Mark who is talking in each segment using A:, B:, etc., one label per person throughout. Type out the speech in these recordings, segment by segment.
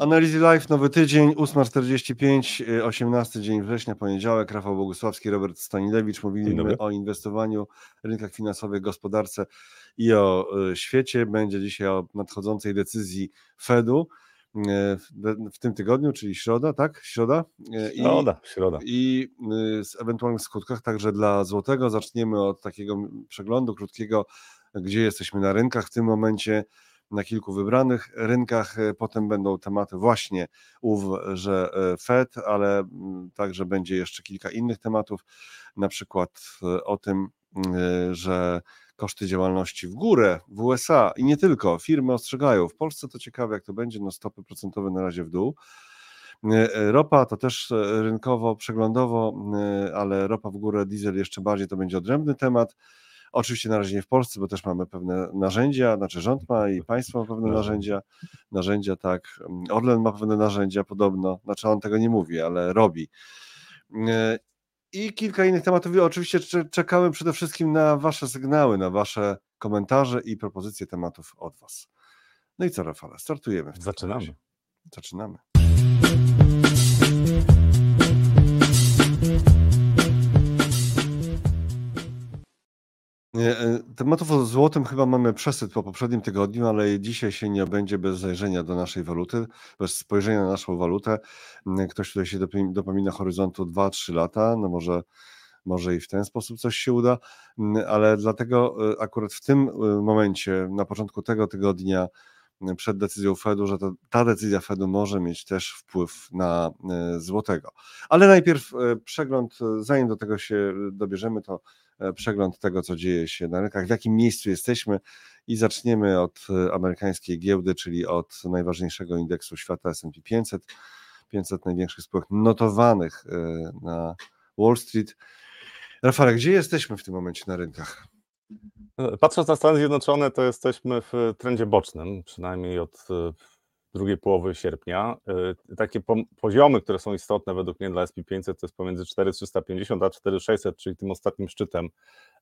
A: Analizy Live, nowy tydzień, 8.45, 18 dzień września, poniedziałek. Rafał Bogusławski, Robert Stanilewicz. Mówiliśmy o inwestowaniu, rynkach finansowych, gospodarce i o y, świecie. Będzie dzisiaj o nadchodzącej decyzji Fedu y, w tym tygodniu, czyli środa, tak? Środa?
B: Y, I, środa, środa.
A: I z ewentualnych skutkach także dla złotego. Zaczniemy od takiego przeglądu krótkiego, gdzie jesteśmy na rynkach w tym momencie na kilku wybranych rynkach. E, potem będą tematy właśnie ów, że e, Fed, ale mm, także będzie jeszcze kilka innych tematów, na przykład e, o tym, że koszty działalności w górę w USA i nie tylko, firmy ostrzegają. W Polsce to ciekawe, jak to będzie, no stopy procentowe na razie w dół. Ropa to też rynkowo, przeglądowo, ale ropa w górę, diesel jeszcze bardziej to będzie odrębny temat. Oczywiście na razie nie w Polsce, bo też mamy pewne narzędzia, znaczy rząd ma i państwo ma pewne narzędzia, narzędzia tak, Orlen ma pewne narzędzia podobno, znaczy on tego nie mówi, ale robi. E, I kilka innych tematów. Oczywiście czekamy przede wszystkim na Wasze sygnały, na Wasze komentarze i propozycje tematów od Was. No i co, Rafale, startujemy.
B: Zaczynamy.
A: Zaczynamy. Tematów o złotym chyba mamy przesyt po poprzednim tygodniu, ale dzisiaj się nie obędzie bez zajrzenia do naszej waluty, bez spojrzenia na naszą walutę. Ktoś tutaj się dopomina horyzontu 2-3 lata, no może, może i w ten sposób coś się uda, ale dlatego e, akurat w tym e, momencie, na początku tego tygodnia, przed decyzją Fedu, że to, ta decyzja Fedu może mieć też wpływ na złotego. Ale najpierw przegląd, zanim do tego się dobierzemy, to E, przegląd tego, co dzieje się na rynkach, w jakim miejscu jesteśmy i zaczniemy od e, amerykańskiej giełdy, czyli od najważniejszego indeksu świata S&P 500, 500 największych spółek notowanych e, na Wall Street. Rafale, gdzie jesteśmy w tym momencie na rynkach?
B: Patrząc na Stany Zjednoczone, to jesteśmy w trendzie bocznym, przynajmniej od drugiej połowy sierpnia. Y, takie poziomy, które są istotne według mnie dla SP500 to jest pomiędzy 4350 a 4600, czyli tym ostatnim szczytem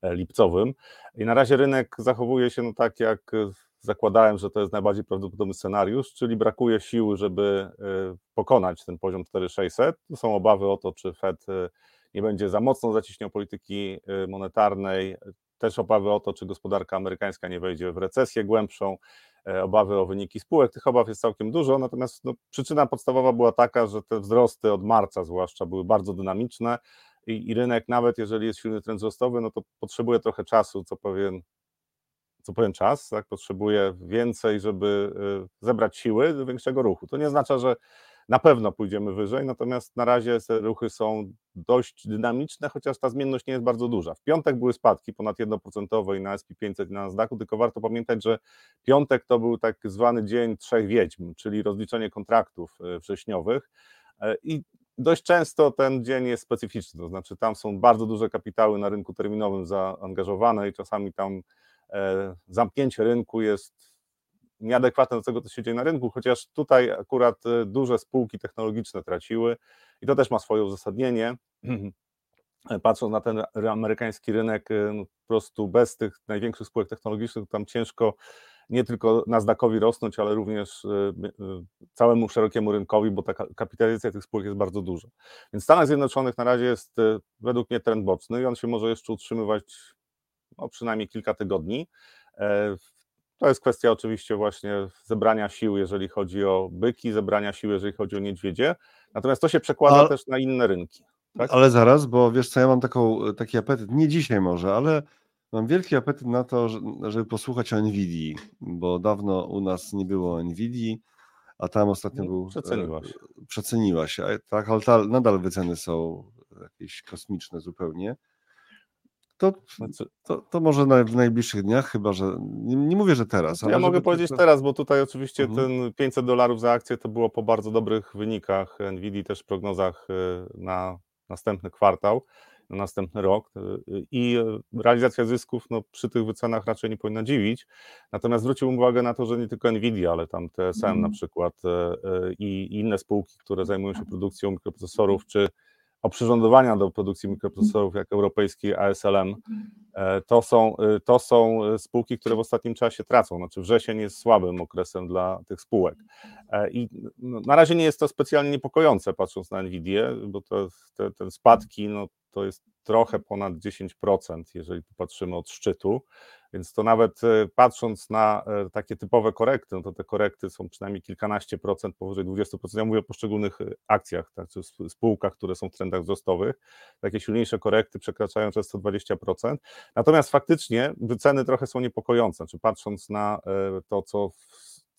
B: e, lipcowym. I na razie rynek zachowuje się no tak, jak e, zakładałem, że to jest najbardziej prawdopodobny scenariusz, czyli brakuje siły, żeby e, pokonać ten poziom 4600. To są obawy o to, czy Fed nie będzie za mocno zaciśniał polityki monetarnej, też obawy o to, czy gospodarka amerykańska nie wejdzie w recesję głębszą. E, obawy o wyniki spółek. Tych obaw jest całkiem dużo, natomiast no, przyczyna podstawowa była taka, że te wzrosty od marca zwłaszcza były bardzo dynamiczne i, i rynek nawet jeżeli jest silny trend wzrostowy, no to potrzebuje trochę czasu, co pewien co pewien czas, tak, potrzebuje więcej, żeby e, zebrać siły do większego ruchu. To nie oznacza, że na pewno pójdziemy wyżej, natomiast na razie ruchy są dość dynamiczne, chociaż ta zmienność nie jest bardzo duża. W piątek były spadki ponad 1% i na SP500 i na Nasdaqu, tylko warto pamiętać, że piątek to był tak zwany dzień trzech wiedźm, czyli rozliczenie kontraktów e, wrześniowych e, i dość często ten dzień jest specyficzny, to znaczy tam są bardzo duże kapitały na rynku terminowym zaangażowane i czasami tam e, zamknięcie rynku jest nieadekwatne do tego, co się dzieje na rynku, chociaż tutaj akurat y, duże spółki technologiczne traciły i to też ma swoje uzasadnienie. Patrząc na ten amerykański rynek, y, no, po prostu bez tych największych spółek technologicznych tam ciężko nie tylko Nasdaqowi rosnąć, ale również y, całemu szerokiemu rynkowi, bo ta kapitalizacja tych spółek jest bardzo duża. Więc w Stanach Zjednoczonych na razie jest według mnie trend boczny i on się może jeszcze utrzymywać no, przynajmniej kilka tygodni. E, to jest kwestia oczywiście właśnie zebrania sił, jeżeli chodzi o byki, zebrania sił, jeżeli chodzi o niedźwiedzie. Natomiast to się przekłada ale, też na inne rynki.
A: Tak? Ale zaraz, bo wiesz co, ja mam taką, taki apetyt, nie dzisiaj może, ale mam wielki apetyt na to, żeby posłuchać o Nvidii, bo dawno u nas nie było Nvidii, a tam ostatnio no, był...
B: Przeceniłaś.
A: Przeceniła się, tak, ale nadal wyceny są jakieś kosmiczne zupełnie. To, znaczy- to, to może na, w najbliższych dniach, chyba że nie, nie mówię, że teraz.
B: Ja mogę powiedzieć to... teraz, bo tutaj oczywiście mhm. ten 500 dolarów za akcję to było po bardzo dobrych wynikach Nvidia, też prognozach y, na następny kwartał, na następny rok y, i realizacja zysków no, przy tych wycenach raczej nie powinna dziwić. Natomiast zwróciłbym uwagę na to, że nie tylko Nvidia, ale tam TSM mhm. na przykład i inne spółki, które zajmują się produkcją mikroprocesorów czy oprzyrządowania do produkcji mikroprocesorów, jak europejski ASLM, e, to są, e, to są spółki, które w ostatnim czasie tracą. Znaczy wrzesień jest słabym okresem dla tych spółek. E, I no, na razie nie jest to specjalnie niepokojące, patrząc na Nvidię, bo to, te, te spadki no, to jest trochę ponad 10%, jeżeli popatrzymy od szczytu. Więc to nawet e, patrząc na e, takie typowe korekty, no to te korekty są przynajmniej kilkanaście procent, powyżej 20%. Ja mówię o poszczególnych e, akcjach, tak, czy spółkach, które są w trendach wzrostowych. Takie silniejsze korekty przekraczają często 20%. Natomiast faktycznie wyceny trochę są niepokojące. Znaczy patrząc na to, co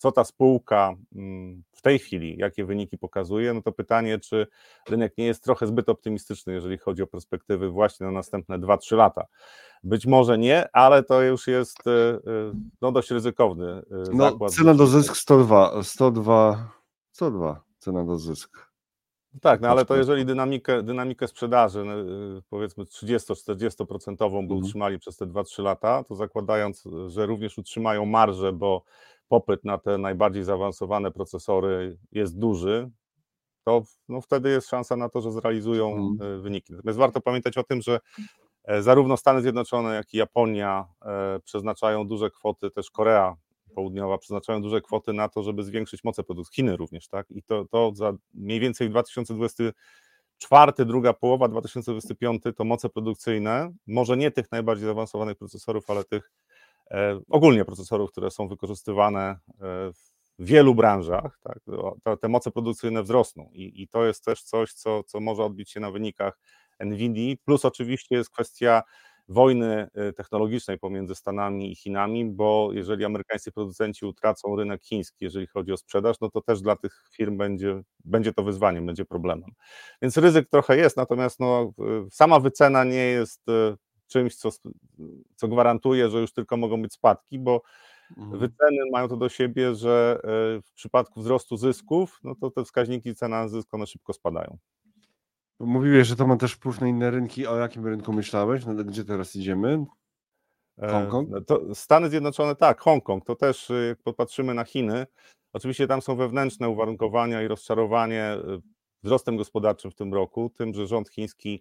B: co ta spółka mm, w tej chwili, jakie wyniki pokazuje, no to pytanie, czy rynek nie jest trochę zbyt optymistyczny, jeżeli chodzi o perspektywy właśnie na następne 2-3 lata. Być może nie, ale to już jest e, e, no, dość ryzykowny e,
A: no, zakład. Cena do zysk 102, 102, 102 cena do zysk.
B: Tak, no ale to jeżeli dynamikę, dynamikę sprzedaży, no, powiedzmy 30-40% by mhm. utrzymali przez te 2-3 lata, to zakładając, że również utrzymają marżę, bo popyt na te najbardziej zaawansowane procesory jest duży, to no wtedy jest szansa na to, że zrealizują mhm. wyniki. Natomiast warto pamiętać o tym, że E, zarówno Stany Zjednoczone, jak i Japonia e, przeznaczają duże kwoty, też Korea Południowa przeznaczają duże kwoty na to, żeby zwiększyć moce produkcji, Chiny również, tak? I to, to za mniej więcej w 2024, druga połowa 2025 to moce produkcyjne, może nie tych najbardziej zaawansowanych procesorów, ale tych e, ogólnie procesorów, które są wykorzystywane e, w wielu branżach, tak? Te moce produkcyjne wzrosną i, i to jest też coś, co, co może odbić się na wynikach NVIDII, plus oczywiście jest kwestia wojny y, technologicznej pomiędzy Stanami i Chinami, bo jeżeli amerykańscy producenci utracą rynek chiński, jeżeli chodzi o sprzedaż, no to też dla tych firm będzie, będzie to wyzwaniem, będzie problemem. Więc ryzyk trochę jest, natomiast no, sama wycena nie jest czymś, co, co gwarantuje, że już tylko mogą być spadki, bo mhm. wyceny mają to do siebie, że w przypadku wzrostu zysków, no to te wskaźniki cena zysk one szybko spadają.
A: Mówiłeś, że to ma też wpływ na inne rynki. O jakim rynku myślałeś? No, gdzie teraz idziemy?
B: Hongkong? E, to Stany Zjednoczone, tak, Hongkong. To też, y, jak popatrzymy na Chiny, oczywiście tam są wewnętrzne uwarunkowania i rozczarowanie wzrostem gospodarczym w tym roku, tym, że rząd chiński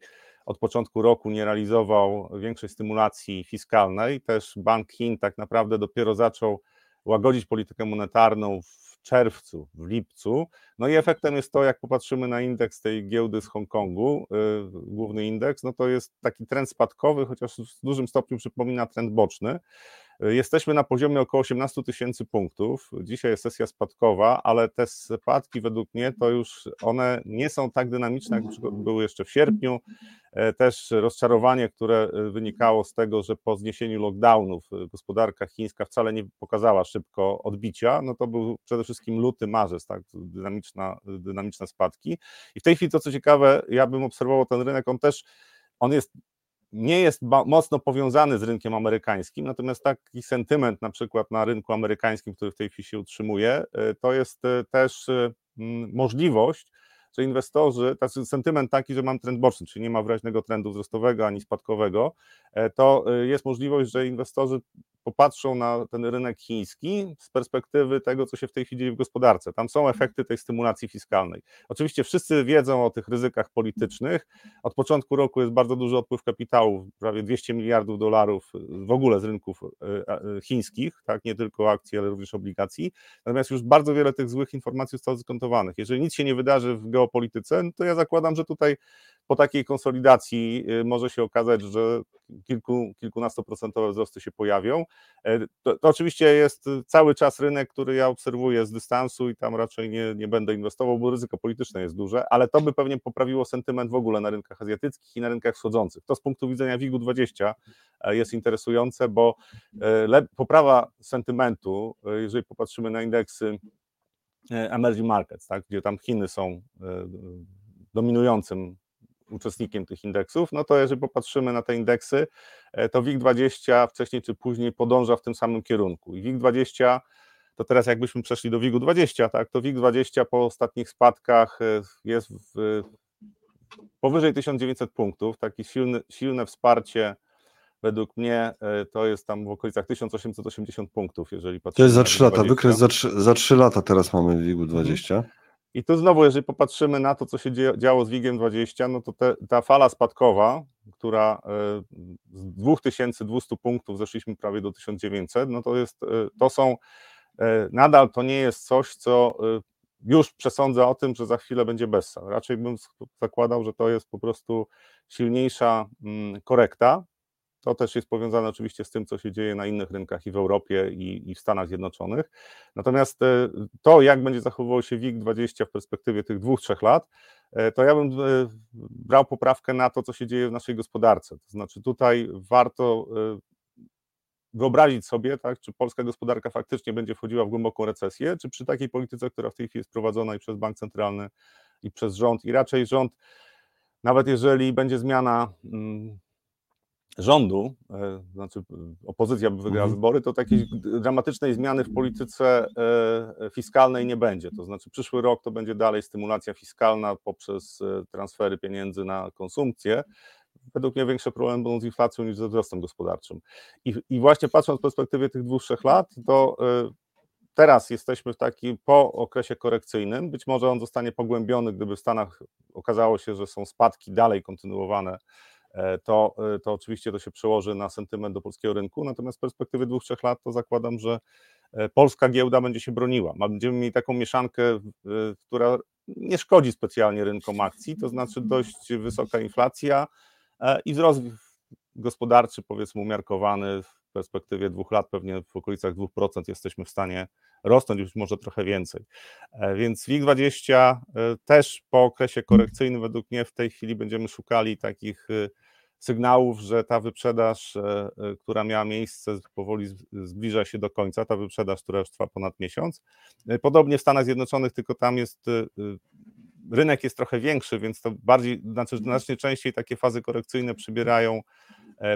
B: od początku roku nie realizował większej stymulacji fiskalnej. Też Bank Chin tak naprawdę dopiero zaczął łagodzić politykę monetarną w czerwcu, w lipcu. No i efektem jest to, jak popatrzymy na indeks tej giełdy z Hongkongu, yy, główny indeks, no to jest taki trend spadkowy, chociaż w dużym stopniu przypomina trend boczny. Jesteśmy na poziomie około 18 tysięcy punktów. Dzisiaj jest sesja spadkowa, ale te spadki według mnie to już one nie są tak dynamiczne, jak były jeszcze w sierpniu. E, też rozczarowanie, które e, wynikało z tego, że po zniesieniu lockdownów e, gospodarka chińska wcale nie pokazała szybko odbicia, no to był przede wszystkim luty, marzec, tak, dynamiczna, dynamiczne spadki. I w tej chwili to co ciekawe, ja bym obserwował ten rynek, on też on jest nie jest mocno powiązany z rynkiem amerykańskim, natomiast taki sentyment na przykład na rynku amerykańskim, który w tej chwili się utrzymuje, y, to jest y, też y, możliwość, że inwestorzy, taki sentyment taki, że mam trend boczny, czyli nie ma wyraźnego trendu wzrostowego ani spadkowego, e, to jest możliwość, że inwestorzy popatrzą na ten rynek chiński z perspektywy tego, co się w tej chwili dzieje w gospodarce. Tam są efekty tej stymulacji fiskalnej. Oczywiście wszyscy wiedzą o tych ryzykach politycznych. Od początku roku jest bardzo duży odpływ kapitału, prawie 200 miliardów dolarów w ogóle z rynków e, e, chińskich, tak, nie tylko akcji, ale również obligacji. Natomiast już bardzo wiele tych złych informacji zostało skontowanych. Jeżeli nic się nie wydarzy w geopolityce, no to ja zakładam, że tutaj po takiej konsolidacji y, może się okazać, że kilku, kilkunastoprocentowe wzrosty się pojawią. E, to, to, oczywiście jest cały czas rynek, który ja obserwuję z dystansu i tam raczej nie, nie będę inwestował, bo ryzyko polityczne jest duże, ale to by pewnie poprawiło sentyment w ogóle na rynkach azjatyckich i na rynkach wschodzących. To z punktu widzenia WIG-20 e, jest interesujące, bo e, poprawa sentymentu, jeżeli popatrzymy na indeksy emerging markets, tak, gdzie tam Chiny są dominującym uczestnikiem tych indeksów, no to jeżeli popatrzymy na te indeksy, e, to WIG20 wcześniej czy później podąża w tym samym kierunku. I WIG20 to teraz jakbyśmy przeszli do WIG-20, tak, to WIG-20 po ostatnich spadkach e, jest w, powyżej 1900 punktów, takie silne, silne wsparcie według mnie e, to jest tam w okolicach 1880 punktów, jeżeli patrzymy
A: To jest za 3 lata, wykres za 3, za 3 lata teraz mamy w WIG-u 20.
B: I tu znowu, jeżeli popatrzymy na to, co się działo z WIG-iem 20, no to te, ta fala spadkowa, która e, z 2200 punktów zeszliśmy prawie do 1900, no to jest, e, to są, nadal to nie jest coś, co już przesądza o tym, że za chwilę będzie bessa. Raczej bym zakładał, że to jest po prostu silniejsza mm, korekta, to też jest powiązane oczywiście z tym, co się dzieje na innych rynkach i w Europie, i, i w Stanach Zjednoczonych. Natomiast e, to, jak będzie zachowywał się WIG20 w perspektywie tych dwóch, trzech lat, e, to ja bym e, brał poprawkę na to, co się dzieje w naszej gospodarce. To znaczy, tutaj warto wyobrazić sobie, tak, czy polska gospodarka faktycznie będzie wchodziła w głęboką recesję, czy przy takiej polityce, która w tej chwili jest prowadzona i przez bank centralny, i przez rząd, i raczej rząd, nawet jeżeli będzie zmiana mm, rządu, e, znaczy opozycja by wygrała mhm. wybory, to takiej dramatycznej zmiany w polityce e, fiskalnej nie będzie. To znaczy przyszły rok to będzie dalej stymulacja fiskalna poprzez e, transfery pieniędzy na konsumpcję. Według mnie większe problemy będą z inflacją niż ze wzrostem gospodarczym. I, i właśnie patrząc w perspektywie tych dwóch, trzech lat, to teraz jesteśmy w takim po okresie korekcyjnym. Być może on zostanie pogłębiony, gdyby w Stanach okazało się, że są spadki dalej kontynuowane E, to, e, to oczywiście to się przełoży na sentyment do polskiego rynku, natomiast w perspektywie dwóch, trzech lat to zakładam, że e, polska giełda będzie się broniła. Będziemy mieli taką mieszankę, która nie szkodzi specjalnie rynkom akcji, to znaczy dość wysoka inflacja i wzrost gospodarczy, powiedzmy umiarkowany w perspektywie dwóch lat, pewnie w okolicach 2% jesteśmy w stanie rosnąć, już może trochę więcej. Więc WIG20 też po okresie korekcyjnym według mnie w tej chwili będziemy szukali takich sygnałów, że ta wyprzedaż, e, e, która miała miejsce, powoli zbliża się do końca, ta wyprzedaż, która już trwa ponad miesiąc. E, podobnie w Stanach Zjednoczonych, tylko tam jest rynek jest trochę większy, więc to bardziej, znaczy znacznie częściej takie fazy korekcyjne przybierają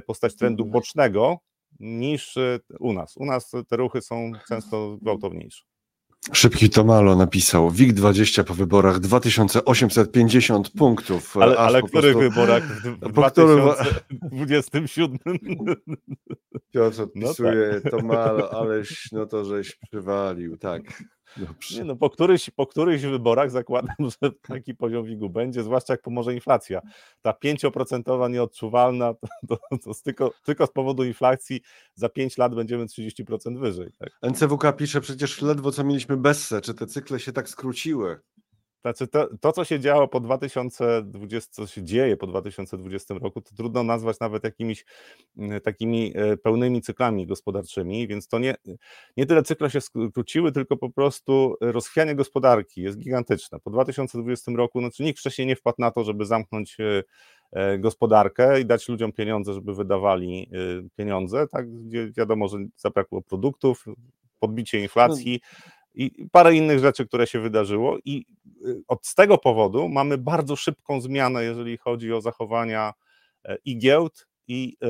B: postać trendu bocznego niż u nas. U nas te ruchy są często gwałtowniejsze.
A: Szybki Tomalo napisał, WIG20 po wyborach 2850 punktów.
B: Ale, ale po których prostu... wyborach? W 2027?
A: Piotr odpisuje, no tak. Tomalo, aleś, no to żeś przywalił, tak.
B: Dobrze. Nie no, po którychś, po którychś wyborach zakładam, że taki poziom WIG-u będzie, zwłaszcza jak pomoże inflacja. Ta 5% nieodczuwalna, to, to, to tylko, tylko z powodu inflacji za 5 lat będziemy 30% wyżej. Tak?
A: NCWK pisze przecież ledwo co mieliśmy Besse, czy te cykle się tak skróciły?
B: Znaczy to, to, co się działo po 2020, co się dzieje po 2020 roku, to trudno nazwać nawet jakimiś mm, takimi e, pełnymi cyklami gospodarczymi, więc to nie, nie tyle cykle się skróciły, tylko po prostu rozchwianie gospodarki jest gigantyczne. Po 2020 roku, znaczy nikt wcześniej nie wpadł na to, żeby zamknąć e, e, gospodarkę i dać ludziom pieniądze, żeby wydawali pieniądze, tak, gdzie wiadomo, że zabrakło produktów, podbicie inflacji, no i parę innych rzeczy, które się wydarzyło i y, od tego powodu mamy bardzo szybką zmianę, jeżeli chodzi o zachowania e, i giełd, i, e,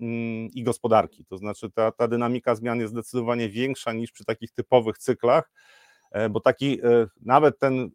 B: mm, i gospodarki. To znaczy ta, ta dynamika zmian jest zdecydowanie większa niż przy takich typowych cyklach, e, bo taki nawet ten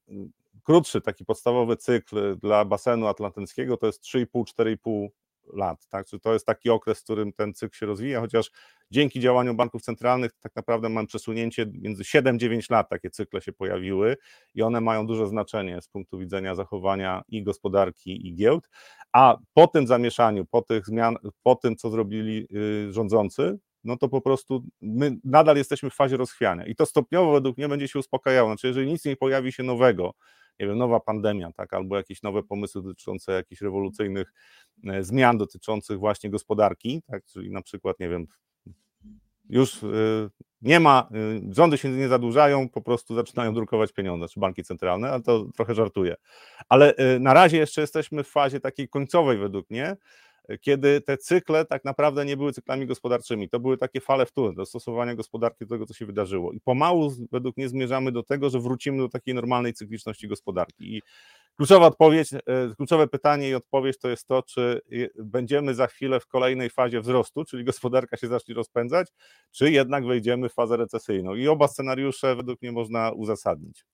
B: krótszy, taki podstawowy cykl dla basenu atlantyckiego to jest 3,5-4,5 lat. Tak? Czy to jest taki okres, w którym ten cykl się rozwija, chociaż dzięki działaniu banków centralnych tak naprawdę mamy przesunięcie między 7-9 lat takie cykle się pojawiły i one mają duże znaczenie z punktu widzenia zachowania i gospodarki i giełd, a po tym zamieszaniu, po tych zmian, po tym co zrobili y, rządzący, no to po prostu my nadal jesteśmy w fazie rozchwiania i to stopniowo według mnie będzie się uspokajało. Znaczy, jeżeli nic nie pojawi się nowego, nie wiem, nowa pandemia, tak, albo jakieś nowe pomysły dotyczące jakichś rewolucyjnych e, zmian dotyczących właśnie gospodarki, tak, czyli na przykład, nie wiem, już e, nie ma, e, rządy się nie zadłużają, po prostu zaczynają drukować pieniądze, czy banki centralne, ale to trochę żartuję. Ale na razie jeszcze jesteśmy w fazie takiej końcowej według mnie, kiedy te cykle tak naprawdę nie były cyklami gospodarczymi. To były takie fale wtóry, dostosowania gospodarki do tego, co się wydarzyło. I pomału według mnie zmierzamy do tego, że wrócimy do takiej normalnej cykliczności gospodarki. I Kluczowa odpowiedź, e, kluczowe pytanie i odpowiedź to jest to, czy będziemy za chwilę w kolejnej fazie wzrostu, czyli gospodarka się zacznie rozpędzać, czy jednak wejdziemy w fazę recesyjną. I oba scenariusze według mnie można uzasadnić.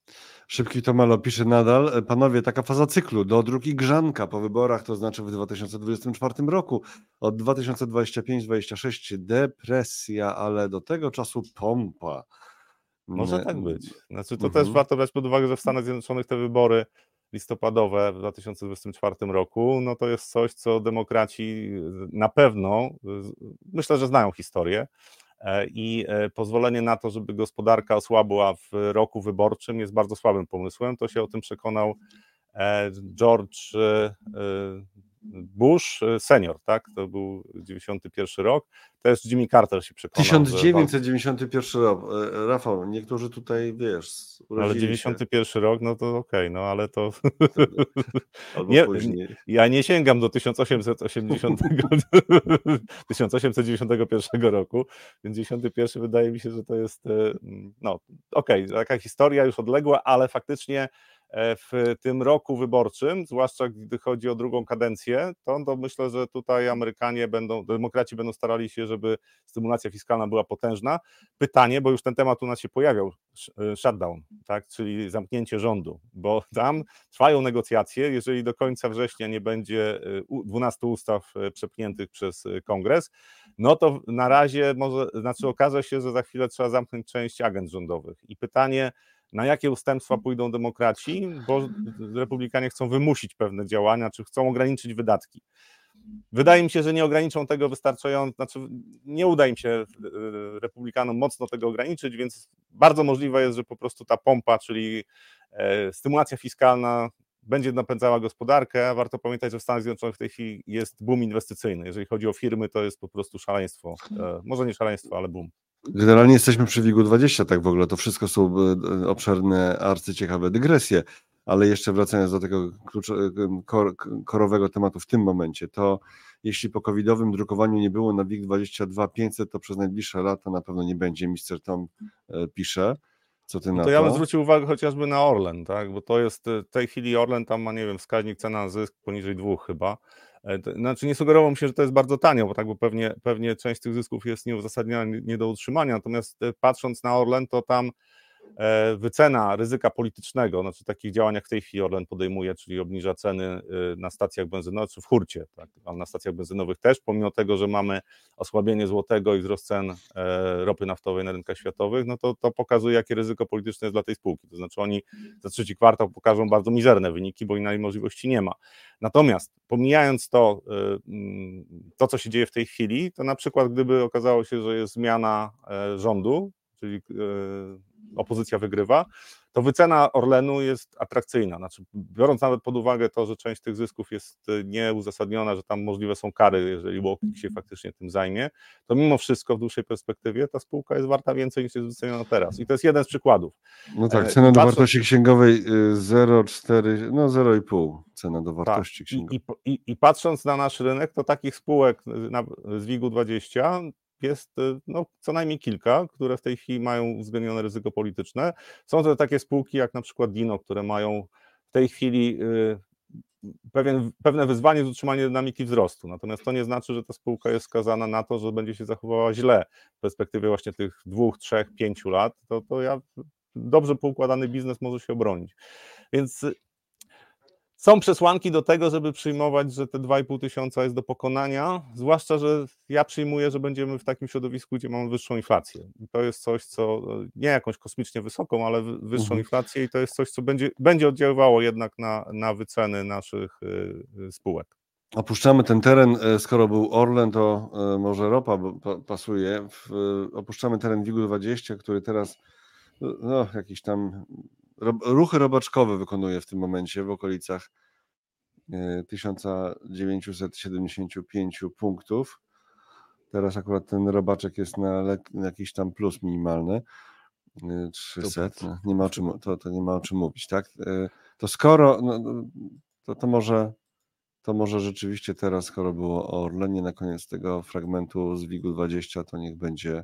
A: Szybki Tomalo pisze nadal, e, panowie, taka faza cyklu do drugi grzanka po wyborach, to znaczy w 2024 roku, od 2025-2026 depresja, ale do tego czasu pompa.
B: Może tak być. Znaczy, to mhm. też warto brać pod uwagę, że w Stanach Zjednoczonych te wybory listopadowe w 2024 roku, no to jest coś, co demokraci na pewno, myślę, że znają historię e, i e, pozwolenie na to, żeby gospodarka osłabła w roku wyborczym jest bardzo słabym pomysłem. To się o tym przekonał e, George Bush e, senior, tak? To był 91 rok. Też Jimmy Carter się przekonał.
A: 1991 że... rok. E, Rafał, niektórzy tutaj wiesz.
B: Ale 91 się. rok, no to okej, okay, no ale to. Albo nie, później. Ja nie sięgam do 1880, 1891 roku, więc 91 wydaje mi się, że to jest. E, no, okej, okay, taka historia już odległa, ale faktycznie E, w tym roku wyborczym, zwłaszcza gdy chodzi o drugą kadencję, to, to myślę, że tutaj Amerykanie będą, demokraci będą starali się, żeby stymulacja fiskalna była potężna. Pytanie, bo już ten temat u nas się pojawiał, e, shutdown, tak, czyli zamknięcie rządu, bo tam trwają negocjacje, jeżeli do końca września nie będzie 12 e, ustaw przepchniętych przez kongres, no to na razie może, znaczy okaże się, że za chwilę trzeba zamknąć część agent rządowych. I pytanie, na jakie ustępstwa pójdą demokraci, bo republikanie chcą wymusić pewne działania, czy chcą ograniczyć wydatki. Wydaje mi się, że nie ograniczą tego wystarczająco, znaczy nie uda im się e, republikanom mocno tego ograniczyć, więc bardzo możliwe jest, że po prostu ta pompa, czyli e, stymulacja fiskalna będzie napędzała gospodarkę, warto pamiętać, że w Stanach Zjednoczonych w tej chwili jest boom inwestycyjny. Jeżeli chodzi o firmy, to jest po prostu szaleństwo. E, może nie szaleństwo, ale boom.
A: Generalnie jesteśmy przy WIG-u 20, tak w ogóle. To wszystko są e, obszerne, arcyciekawe dygresje, ale jeszcze wracając do tego klucz, e, kor, korowego tematu w tym momencie, to jeśli po covidowym drukowaniu nie było na WIG 22 500, to przez najbliższe lata na pewno nie będzie. Mister Tom e, pisze. Co ty no
B: to,
A: to
B: ja bym zwrócił uwagę chociażby na Orlen, tak? bo to jest w tej chwili Orlen tam ma, nie wiem, wskaźnik cena na zysk poniżej dwóch chyba. E, znaczy nie sugerował mi się, że to jest bardzo tanio, bo tak, bo pewnie, pewnie część tych zysków jest nieuzasadniona, nie do utrzymania, natomiast e, patrząc na Orlen, to tam wycena ryzyka politycznego, znaczy takich działań, jak w tej chwili Orlen podejmuje, czyli obniża ceny e, na stacjach benzynowych, czy w hurcie, tak, na stacjach benzynowych też, pomimo tego, że mamy osłabienie złotego i wzrost cen e, ropy naftowej na rynkach światowych, no to, to pokazuje, jakie ryzyko polityczne jest dla tej spółki. To znaczy oni za trzeci kwartał pokażą bardzo mizerne wyniki, bo innej możliwości nie ma. Natomiast pomijając to, mm, to, co się dzieje w tej chwili, to na przykład gdyby okazało się, że jest zmiana rządu, czyli opozycja wygrywa, to wycena Orlenu jest atrakcyjna. Znaczy, biorąc nawet pod uwagę to, że część tych zysków jest y, nieuzasadniona, że tam możliwe są kary, jeżeli Walking się faktycznie tym zajmie, to mimo wszystko w dłuższej perspektywie ta spółka jest warta więcej niż jest wyceniona teraz. I to jest jeden z przykładów.
A: No tak, e, cena do wartości księgowej 0,4, y, no 0,5 cena do tak, wartości tak. księgowej.
B: I, i, I, patrząc na nasz rynek, to takich spółek na, z WIG-u 20 jest y, no, co najmniej kilka, które w tej chwili mają uwzględnione ryzyko polityczne. Są to takie spółki jak na przykład Dino, które mają w tej chwili y, pewien, pewne wyzwanie z utrzymaniem dynamiki wzrostu. Natomiast to nie znaczy, że ta spółka jest skazana na to, że będzie się zachowała źle w perspektywie właśnie tych dwóch, trzech, pięciu lat. To, to ja dobrze poukładany biznes może się obronić. Więc są przesłanki do tego, żeby przyjmować, że te 2,5 tysiąca jest do pokonania, zwłaszcza, że ja przyjmuję, że będziemy w takim środowisku, gdzie mamy wyższą inflację. I to jest coś, co nie jakąś kosmicznie wysoką, ale wyższą mhm. inflację i to jest coś, co będzie, będzie oddziaływało jednak na, na wyceny naszych y, spółek.
A: Opuszczamy ten teren, e, skoro był Orlen, to e, może ropa pasuje. Opuszczamy teren WIG-20, który teraz no, jakiś tam ruchy robaczkowe wykonuje w tym momencie w okolicach 1975 e, punktów. Teraz akurat ten robaczek jest na, na jakiś tam plus minimalny. 300, no, nie ma o czym, to, to nie ma o czym mówić, tak? E, to skoro, no, no, to, to może to może rzeczywiście teraz, skoro było o Orlenie na koniec tego fragmentu z WIG-u 20, to niech będzie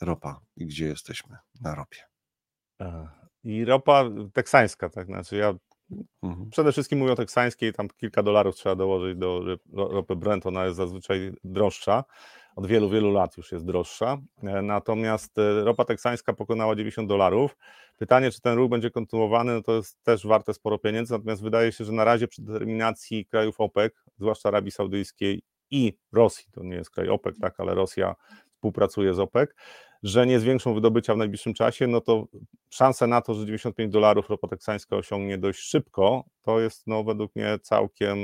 A: ropa. I gdzie jesteśmy? Na ropie.
B: I ropa teksańska, tak, znaczy ja mhm. przede wszystkim mówię o teksańskiej, tam kilka dolarów trzeba dołożyć do ropy Brent, ona jest zazwyczaj droższa, od wielu, wielu lat już jest droższa, e, natomiast e, ropa teksańska pokonała 90 dolarów. Pytanie, czy ten ruch będzie kontynuowany, no to jest też warte sporo pieniędzy, natomiast wydaje się, że na razie przy determinacji krajów OPEC, zwłaszcza Arabii Saudyjskiej i Rosji, to nie jest kraj OPEC, tak, ale Rosja współpracuje z OPEC, że nie zwiększą wydobycia w najbliższym czasie, no to szanse na to, że 95 dolarów ropa teksańska osiągnie dość szybko, to jest no, według mnie całkiem,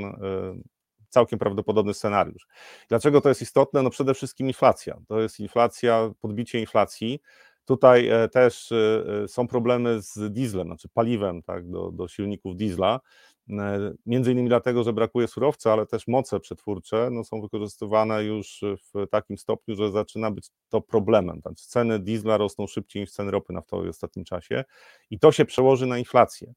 B: całkiem prawdopodobny scenariusz. Dlaczego to jest istotne? No przede wszystkim inflacja. To jest inflacja, podbicie inflacji. Tutaj e, też e, e, są problemy z dieslem, znaczy paliwem tak, do, do silników diesla. Między innymi dlatego, że brakuje surowca, ale też moce przetwórcze no, są wykorzystywane już w takim stopniu, że zaczyna być to problemem. Znaczy ceny diesla rosną szybciej niż ceny ropy naftowej w ostatnim czasie i to się przełoży na inflację.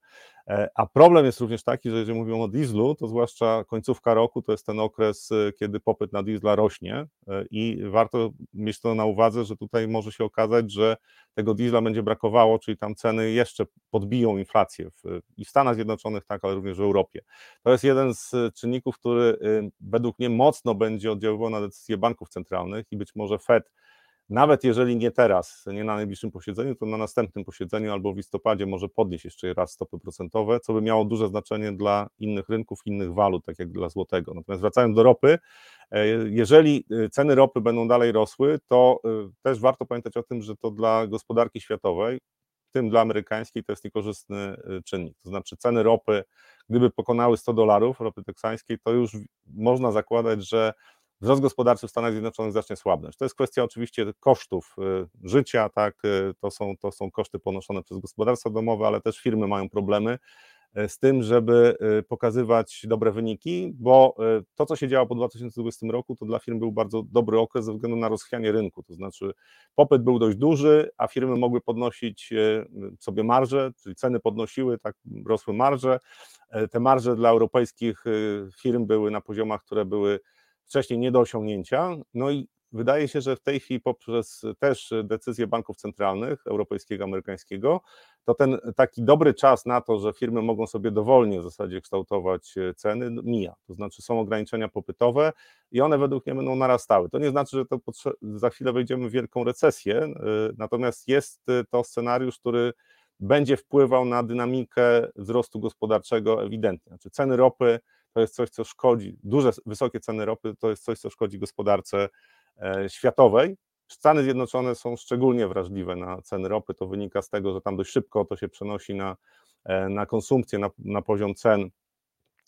B: E, a problem jest również taki, że jeżeli mówimy o dieslu, to zwłaszcza końcówka roku to jest ten okres, e, kiedy popyt na diesla rośnie e, i warto mieć to na uwadze, że tutaj może się okazać, że tego diesla będzie brakowało, czyli tam ceny jeszcze podbiją inflację w, i w Stanach Zjednoczonych, tak, ale również w Europie. To jest jeden z czynników, który według mnie mocno będzie oddziaływał na decyzje banków centralnych i być może Fed nawet jeżeli nie teraz, nie na najbliższym posiedzeniu, to na następnym posiedzeniu albo w listopadzie może podnieść jeszcze raz stopy procentowe, co by miało duże znaczenie dla innych rynków, innych walut, tak jak dla złotego. Natomiast wracając do ropy, e, jeżeli e, ceny ropy będą dalej rosły, to e, też warto pamiętać o tym, że to dla gospodarki światowej, w tym dla amerykańskiej, to jest niekorzystny czynnik. To znaczy ceny ropy, gdyby pokonały 100 dolarów ropy teksańskiej, to już można zakładać, że wzrost gospodarczy w Stanach Zjednoczonych zacznie słabnąć. To jest kwestia oczywiście kosztów y, życia, tak, y, to są, to są koszty ponoszone przez gospodarstwa domowe, ale też firmy mają problemy y, z tym, żeby pokazywać dobre wyniki, bo to, co się działo po 2020 roku, to dla firm był bardzo dobry okres ze względu na rozchwianie rynku, to znaczy popyt był dość duży, a firmy mogły podnosić sobie marże, czyli ceny podnosiły, tak rosły marże. Te marże dla europejskich firm były na poziomach, które były wcześniej nie do osiągnięcia. No i wydaje się, że w tej chwili poprzez też decyzje banków centralnych, europejskiego, amerykańskiego, to ten taki dobry czas na to, że firmy mogą sobie dowolnie w zasadzie kształtować e, ceny, no, mija. To znaczy są ograniczenia popytowe i one według mnie będą narastały. To nie znaczy, że to za chwilę wejdziemy w wielką recesję, e, natomiast jest e, to scenariusz, który będzie wpływał na dynamikę wzrostu gospodarczego ewidentnie. Znaczy ceny ropy to jest coś, co szkodzi, duże, wysokie ceny ropy to jest coś, co szkodzi gospodarce e, światowej. Stany Zjednoczone są szczególnie wrażliwe na ceny ropy. To wynika z tego, że tam dość szybko to się przenosi na, e, na konsumpcję, na, na poziom cen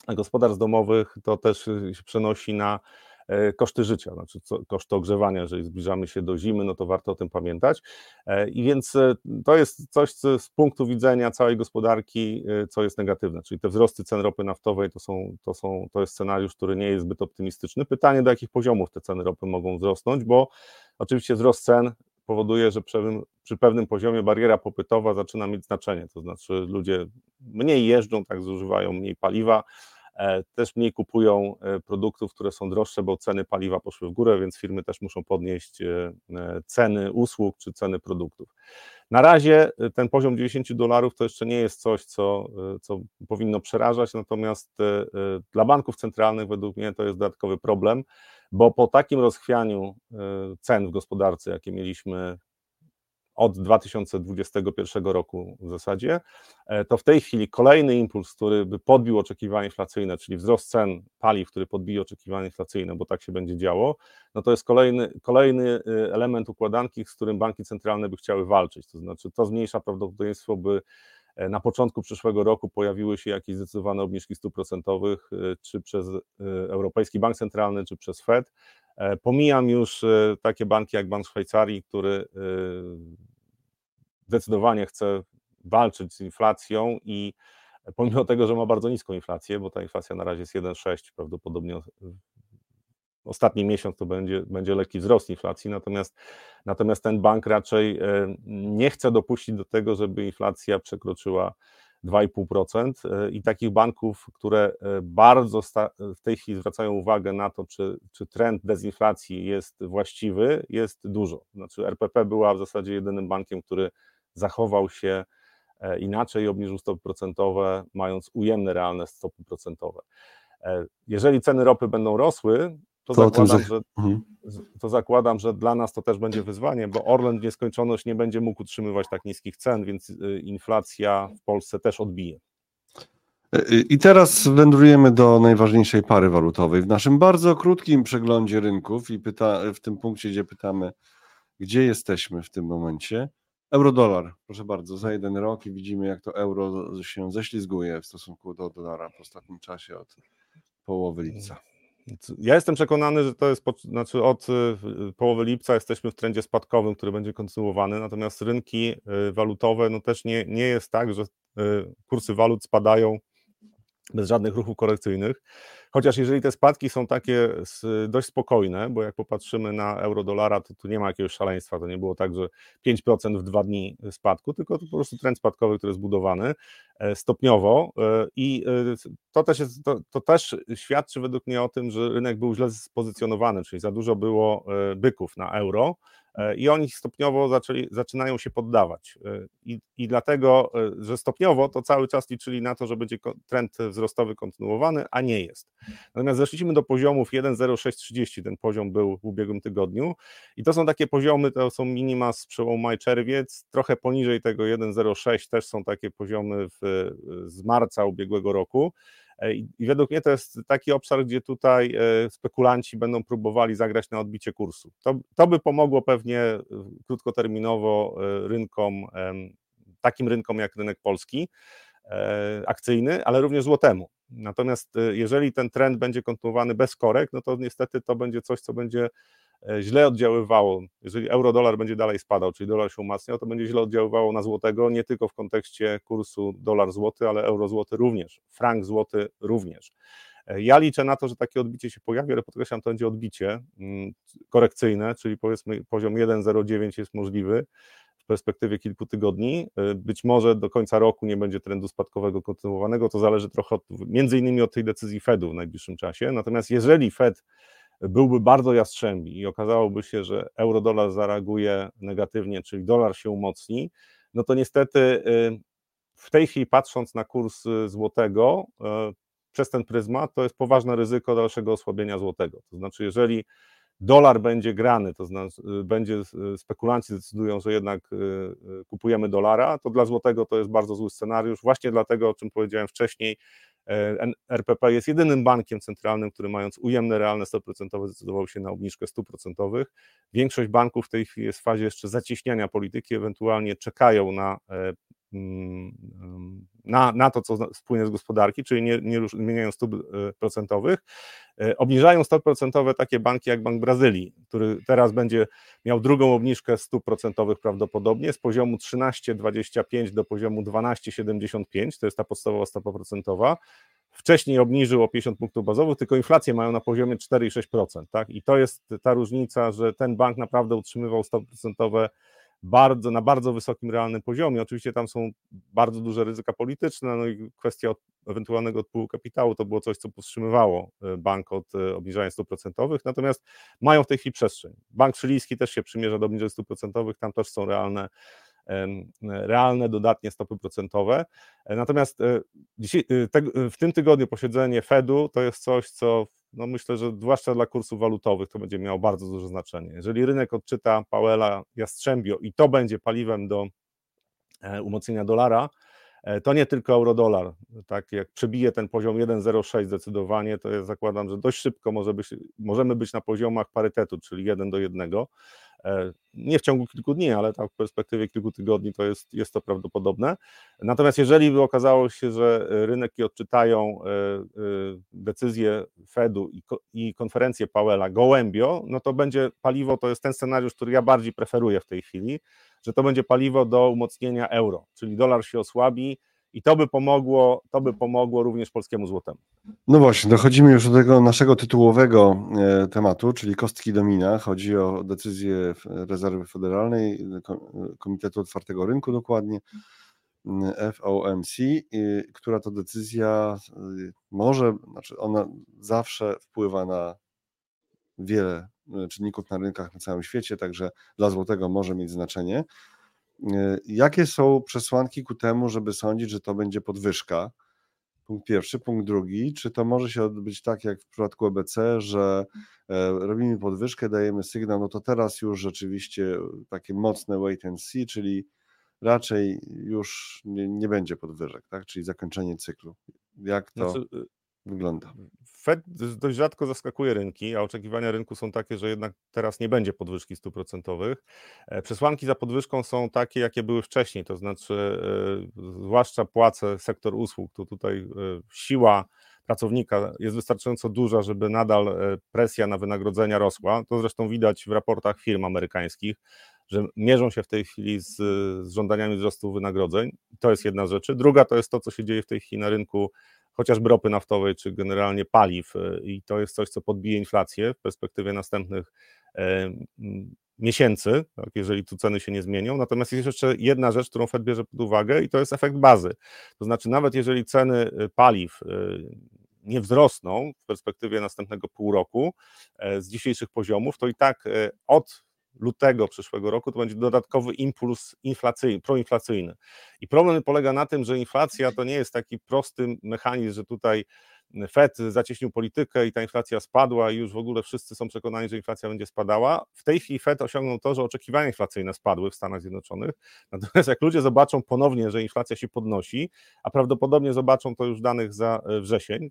B: gospodarstw domowych. To też się przenosi na E, koszty życia, znaczy koszty ogrzewania, jeżeli zbliżamy się do zimy, no to warto o tym pamiętać. E, I więc e, to jest coś, co z punktu widzenia całej gospodarki, co jest negatywne, czyli te wzrosty cen ropy naftowej to, są, to, są, to jest scenariusz, który nie jest zbyt optymistyczny. Pytanie, do jakich poziomów te ceny ropy mogą wzrosnąć, bo oczywiście wzrost cen powoduje, że przy, pewnym poziomie bariera popytowa zaczyna mieć znaczenie, to znaczy ludzie mniej jeżdżą, tak zużywają mniej paliwa, E, też mniej kupują e, produktów, które są droższe, bo ceny paliwa poszły w górę, więc firmy też muszą podnieść e, ceny usług czy ceny produktów. Na razie ten poziom 90 dolarów to jeszcze nie jest coś, co, co powinno przerażać, natomiast dla banków centralnych według mnie to jest dodatkowy problem, bo po takim rozchwianiu cen w gospodarce, jakie mieliśmy od 2021 roku w zasadzie, e, to w tej chwili kolejny impuls, który by podbił oczekiwania inflacyjne, czyli wzrost cen paliw, który podbije oczekiwania inflacyjne, bo tak się będzie działo, no to jest kolejny, kolejny y, element układanki, z którym banki centralne by chciały walczyć. To znaczy, to zmniejsza prawdopodobieństwo, by e, na początku przyszłego roku pojawiły się jakieś zdecydowane obniżki stóp procentowych, y, czy przez y, Europejski Bank Centralny, czy przez Fed, E, pomijam już takie banki jak Bank Szwajcarii, który zdecydowanie chce walczyć z inflacją i pomimo tego, że ma bardzo niską inflację, bo ta inflacja na razie jest 1,6, prawdopodobnie ostatni miesiąc to będzie, będzie lekki wzrost inflacji, natomiast, natomiast ten bank raczej nie chce dopuścić do tego, żeby inflacja przekroczyła 2,5% e, i takich banków, które e, bardzo w tej chwili zwracają uwagę na to, czy, czy trend dezinflacji jest właściwy, jest dużo. Znaczy RPP była w zasadzie jedynym bankiem, który zachował się e, inaczej i obniżył stopy procentowe, mając ujemne realne stopy procentowe. Jeżeli ceny ropy będą rosły, to, to zakładam, że, mhm. to zakładam, że dla nas to też będzie wyzwanie, bo Orlen w nieskończoność nie będzie mógł utrzymywać tak niskich cen, więc y, inflacja w Polsce też odbije.
A: I teraz wędrujemy do najważniejszej pary walutowej w naszym bardzo krótkim przeglądzie rynków i pyta, w tym punkcie, gdzie pytamy gdzie jesteśmy w tym momencie. Euro-dolar, proszę bardzo, za jeden rok i widzimy, jak to euro się ześlizguje w stosunku do dolara w ostatnim czasie od połowy lipca.
B: Ja jestem przekonany, że to jest, znaczy od y, połowy lipca jesteśmy w trendzie spadkowym, który będzie kontynuowany, natomiast rynki y, walutowe, no też nie, nie jest tak, że y, kursy walut spadają bez żadnych ruchów korekcyjnych. Chociaż jeżeli te spadki są takie dość spokojne, bo jak popatrzymy na euro-dolara, to tu nie ma jakiegoś szaleństwa, to nie było tak, że 5% w dwa dni spadku, tylko to po prostu trend spadkowy, który jest zbudowany e, stopniowo e, i e, to też, jest, to, to też świadczy według mnie o tym, że rynek był źle spozycjonowany, czyli za dużo było byków na euro, i oni stopniowo zaczęli, zaczynają się poddawać. E, I, I dlatego, e, że stopniowo to cały czas liczyli na to, że będzie trend wzrostowy kontynuowany, a nie jest. Natomiast zeszliśmy do poziomów 1,0630, ten poziom był w ubiegłym tygodniu i to są takie poziomy, to są minima z przełomu maj-czerwiec, trochę poniżej tego 1,06 też są takie poziomy w, z marca ubiegłego roku. E, I według mnie to jest taki obszar, gdzie tutaj e, spekulanci będą próbowali zagrać na odbicie kursu. To, to by pomogło pewnie e, krótkoterminowo rynkom, takim rynkom jak rynek polski, akcyjny, ale również złotemu. Natomiast jeżeli ten trend będzie kontynuowany bez korek, no to niestety to będzie coś, co będzie źle oddziaływało, jeżeli euro-dolar będzie dalej spadał, czyli dolar się umacniał, to będzie źle oddziaływało na złotego, nie tylko w kontekście kursu dolar-złoty, ale euro-złoty również, frank-złoty również. E, ja liczę na to, że takie odbicie się pojawi, ale podkreślam, to będzie odbicie mm, korekcyjne, czyli powiedzmy poziom 1,09 jest możliwy w perspektywie kilku tygodni. E, być może do końca roku nie będzie trendu spadkowego kontynuowanego, to zależy trochę od, między innymi od tej decyzji Fedu w najbliższym czasie. Natomiast jeżeli Fed byłby bardzo jastrzębi i okazałoby się, że euro-dolar zareaguje negatywnie, czyli dolar się umocni, no to niestety y, w tej chwili patrząc na kurs y, złotego y, przez ten pryzmat, to jest poważne ryzyko dalszego osłabienia złotego. To znaczy, jeżeli dolar będzie grany, to znaczy będzie spekulanci decydują, że jednak kupujemy dolara, to dla złotego to jest bardzo zły scenariusz, właśnie dlatego, o czym powiedziałem wcześniej, RPP jest jedynym bankiem centralnym, który mając ujemne realne stopy procentowe zdecydował się na obniżkę stóp procentowych. Większość banków w tej chwili jest w fazie jeszcze zacieśniania polityki, ewentualnie czekają na e, na, na to, co spłynie z gospodarki, czyli nie, nie zmieniają stóp e, procentowych. Obniżają stopy procentowe takie banki jak Bank Brazylii, który teraz będzie miał drugą obniżkę stóp procentowych prawdopodobnie z poziomu 13,25 do poziomu 12,75, to jest ta podstawowa stopa procentowa. Wcześniej obniżył o 50 punktów bazowych, tylko inflację mają na poziomie 4,6%. Tak? I to jest ta różnica, że ten bank naprawdę utrzymywał stopy procentowe bardzo, na bardzo wysokim realnym poziomie. Oczywiście tam są bardzo duże ryzyka polityczne, no i kwestia ewentualnego odpływu kapitału to było coś, co powstrzymywało e, bank od e, obniżania stóp procentowych, natomiast mają w tej chwili przestrzeń. Bank chilijski też się przymierza do obniżenia stóp procentowych, tam też są realne realne dodatnie stopy procentowe. E, natomiast dzisiaj, w tym tygodniu posiedzenie Fedu to jest coś, co no myślę, że zwłaszcza dla kursów walutowych to będzie miało bardzo duże znaczenie. Jeżeli rynek odczyta Powella Jastrzębio i to będzie paliwem do e, umocnienia dolara, e, to nie tylko euro-dolar. Tak jak przebije ten poziom 1,06 zdecydowanie, to ja zakładam, że dość szybko może być, możemy być na poziomach parytetu, czyli 1 do 1. E, nie w ciągu kilku dni, ale tam w perspektywie kilku tygodni to jest, jest to prawdopodobne. Natomiast jeżeli by okazało się, że rynki odczytają e, e, decyzję Fedu i konferencję Powella gołębio, no to będzie paliwo, to jest ten scenariusz, który ja bardziej preferuję w tej chwili, że to będzie paliwo do umocnienia euro, czyli dolar się osłabi, i to by pomogło, to by pomogło również polskiemu złotemu.
A: No właśnie, dochodzimy już do tego naszego tytułowego e, tematu, czyli kostki domina. Chodzi o decyzję Rezerwy Federalnej, Komitetu Otwartego Rynku dokładnie, FOMC, która to decyzja e, może, znaczy ona zawsze wpływa na wiele e, czynników na rynkach na całym świecie, także dla złotego może mieć znaczenie. E, jakie są przesłanki ku temu, żeby sądzić, że to będzie podwyżka? Punkt pierwszy. Punkt drugi, czy to może się odbyć tak jak w przypadku EBC, że e, robimy podwyżkę, dajemy sygnał, no to teraz już rzeczywiście takie mocne wait and see, czyli raczej już nie, nie będzie podwyżek, tak? czyli zakończenie cyklu. Jak to? Znaczy, wygląda?
B: Fed dość rzadko zaskakuje rynki, a oczekiwania rynku są takie, że jednak teraz nie będzie podwyżki stóp procentowych. E, przesłanki za podwyżką są takie, jakie były wcześniej, to znaczy zwłaszcza płace sektor usług, to tutaj siła pracownika jest wystarczająco duża, żeby nadal presja na wynagrodzenia rosła. To zresztą widać w raportach firm amerykańskich że mierzą się w tej chwili z, z żądaniami wzrostu wynagrodzeń. To jest jedna rzecz. Druga to jest to, co się dzieje w tej chwili na rynku chociażby ropy naftowej, czy generalnie paliw, e, i to jest coś, co podbije inflację w perspektywie następnych e, miesięcy, tak, jeżeli tu ceny się nie zmienią. Natomiast jest jeszcze jedna rzecz, którą Fed bierze pod uwagę, i to jest efekt bazy. To znaczy, nawet jeżeli ceny e, paliw nie wzrosną w perspektywie następnego pół roku z dzisiejszych poziomów, to i tak od lutego przyszłego roku to będzie dodatkowy impuls inflacyjny, proinflacyjny. I problem polega na tym, że inflacja to nie jest taki prosty mechanizm, że tutaj Fed zacieśnił politykę i ta inflacja spadła i już w ogóle wszyscy są przekonani, że inflacja będzie spadała. W tej chwili Fed osiągnął to, że oczekiwania inflacyjne spadły w Stanach Zjednoczonych. Natomiast jak ludzie zobaczą ponownie, że inflacja się podnosi, a prawdopodobnie zobaczą to już danych za e, wrzesień,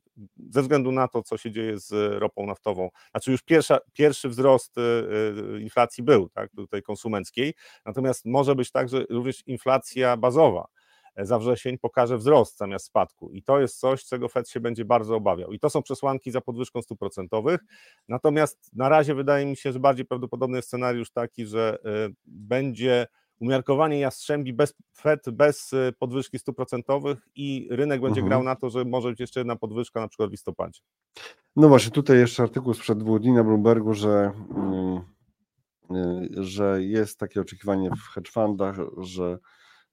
B: ze względu na to, co się dzieje z ropą naftową. Znaczy już pierwsza, pierwszy wzrost e, e, inflacji był, tak, tutaj konsumenckiej, natomiast może być tak, że również inflacja bazowa za wrzesień pokaże wzrost zamiast spadku. I to jest coś, czego Fed się będzie bardzo obawiał. I to są przesłanki za podwyżką stóp procentowych. Natomiast na razie wydaje mi się, że bardziej prawdopodobny jest scenariusz taki, że y, będzie umiarkowanie jastrzębi bez Fed, bez y, podwyżki stóp procentowych i rynek będzie mhm. grał na to, że może być jeszcze jedna podwyżka na przykład w listopadzie.
A: No właśnie, tutaj jeszcze artykuł sprzed dwóch dni na Bloombergu, że, y, że jest takie oczekiwanie w hedge fundach, że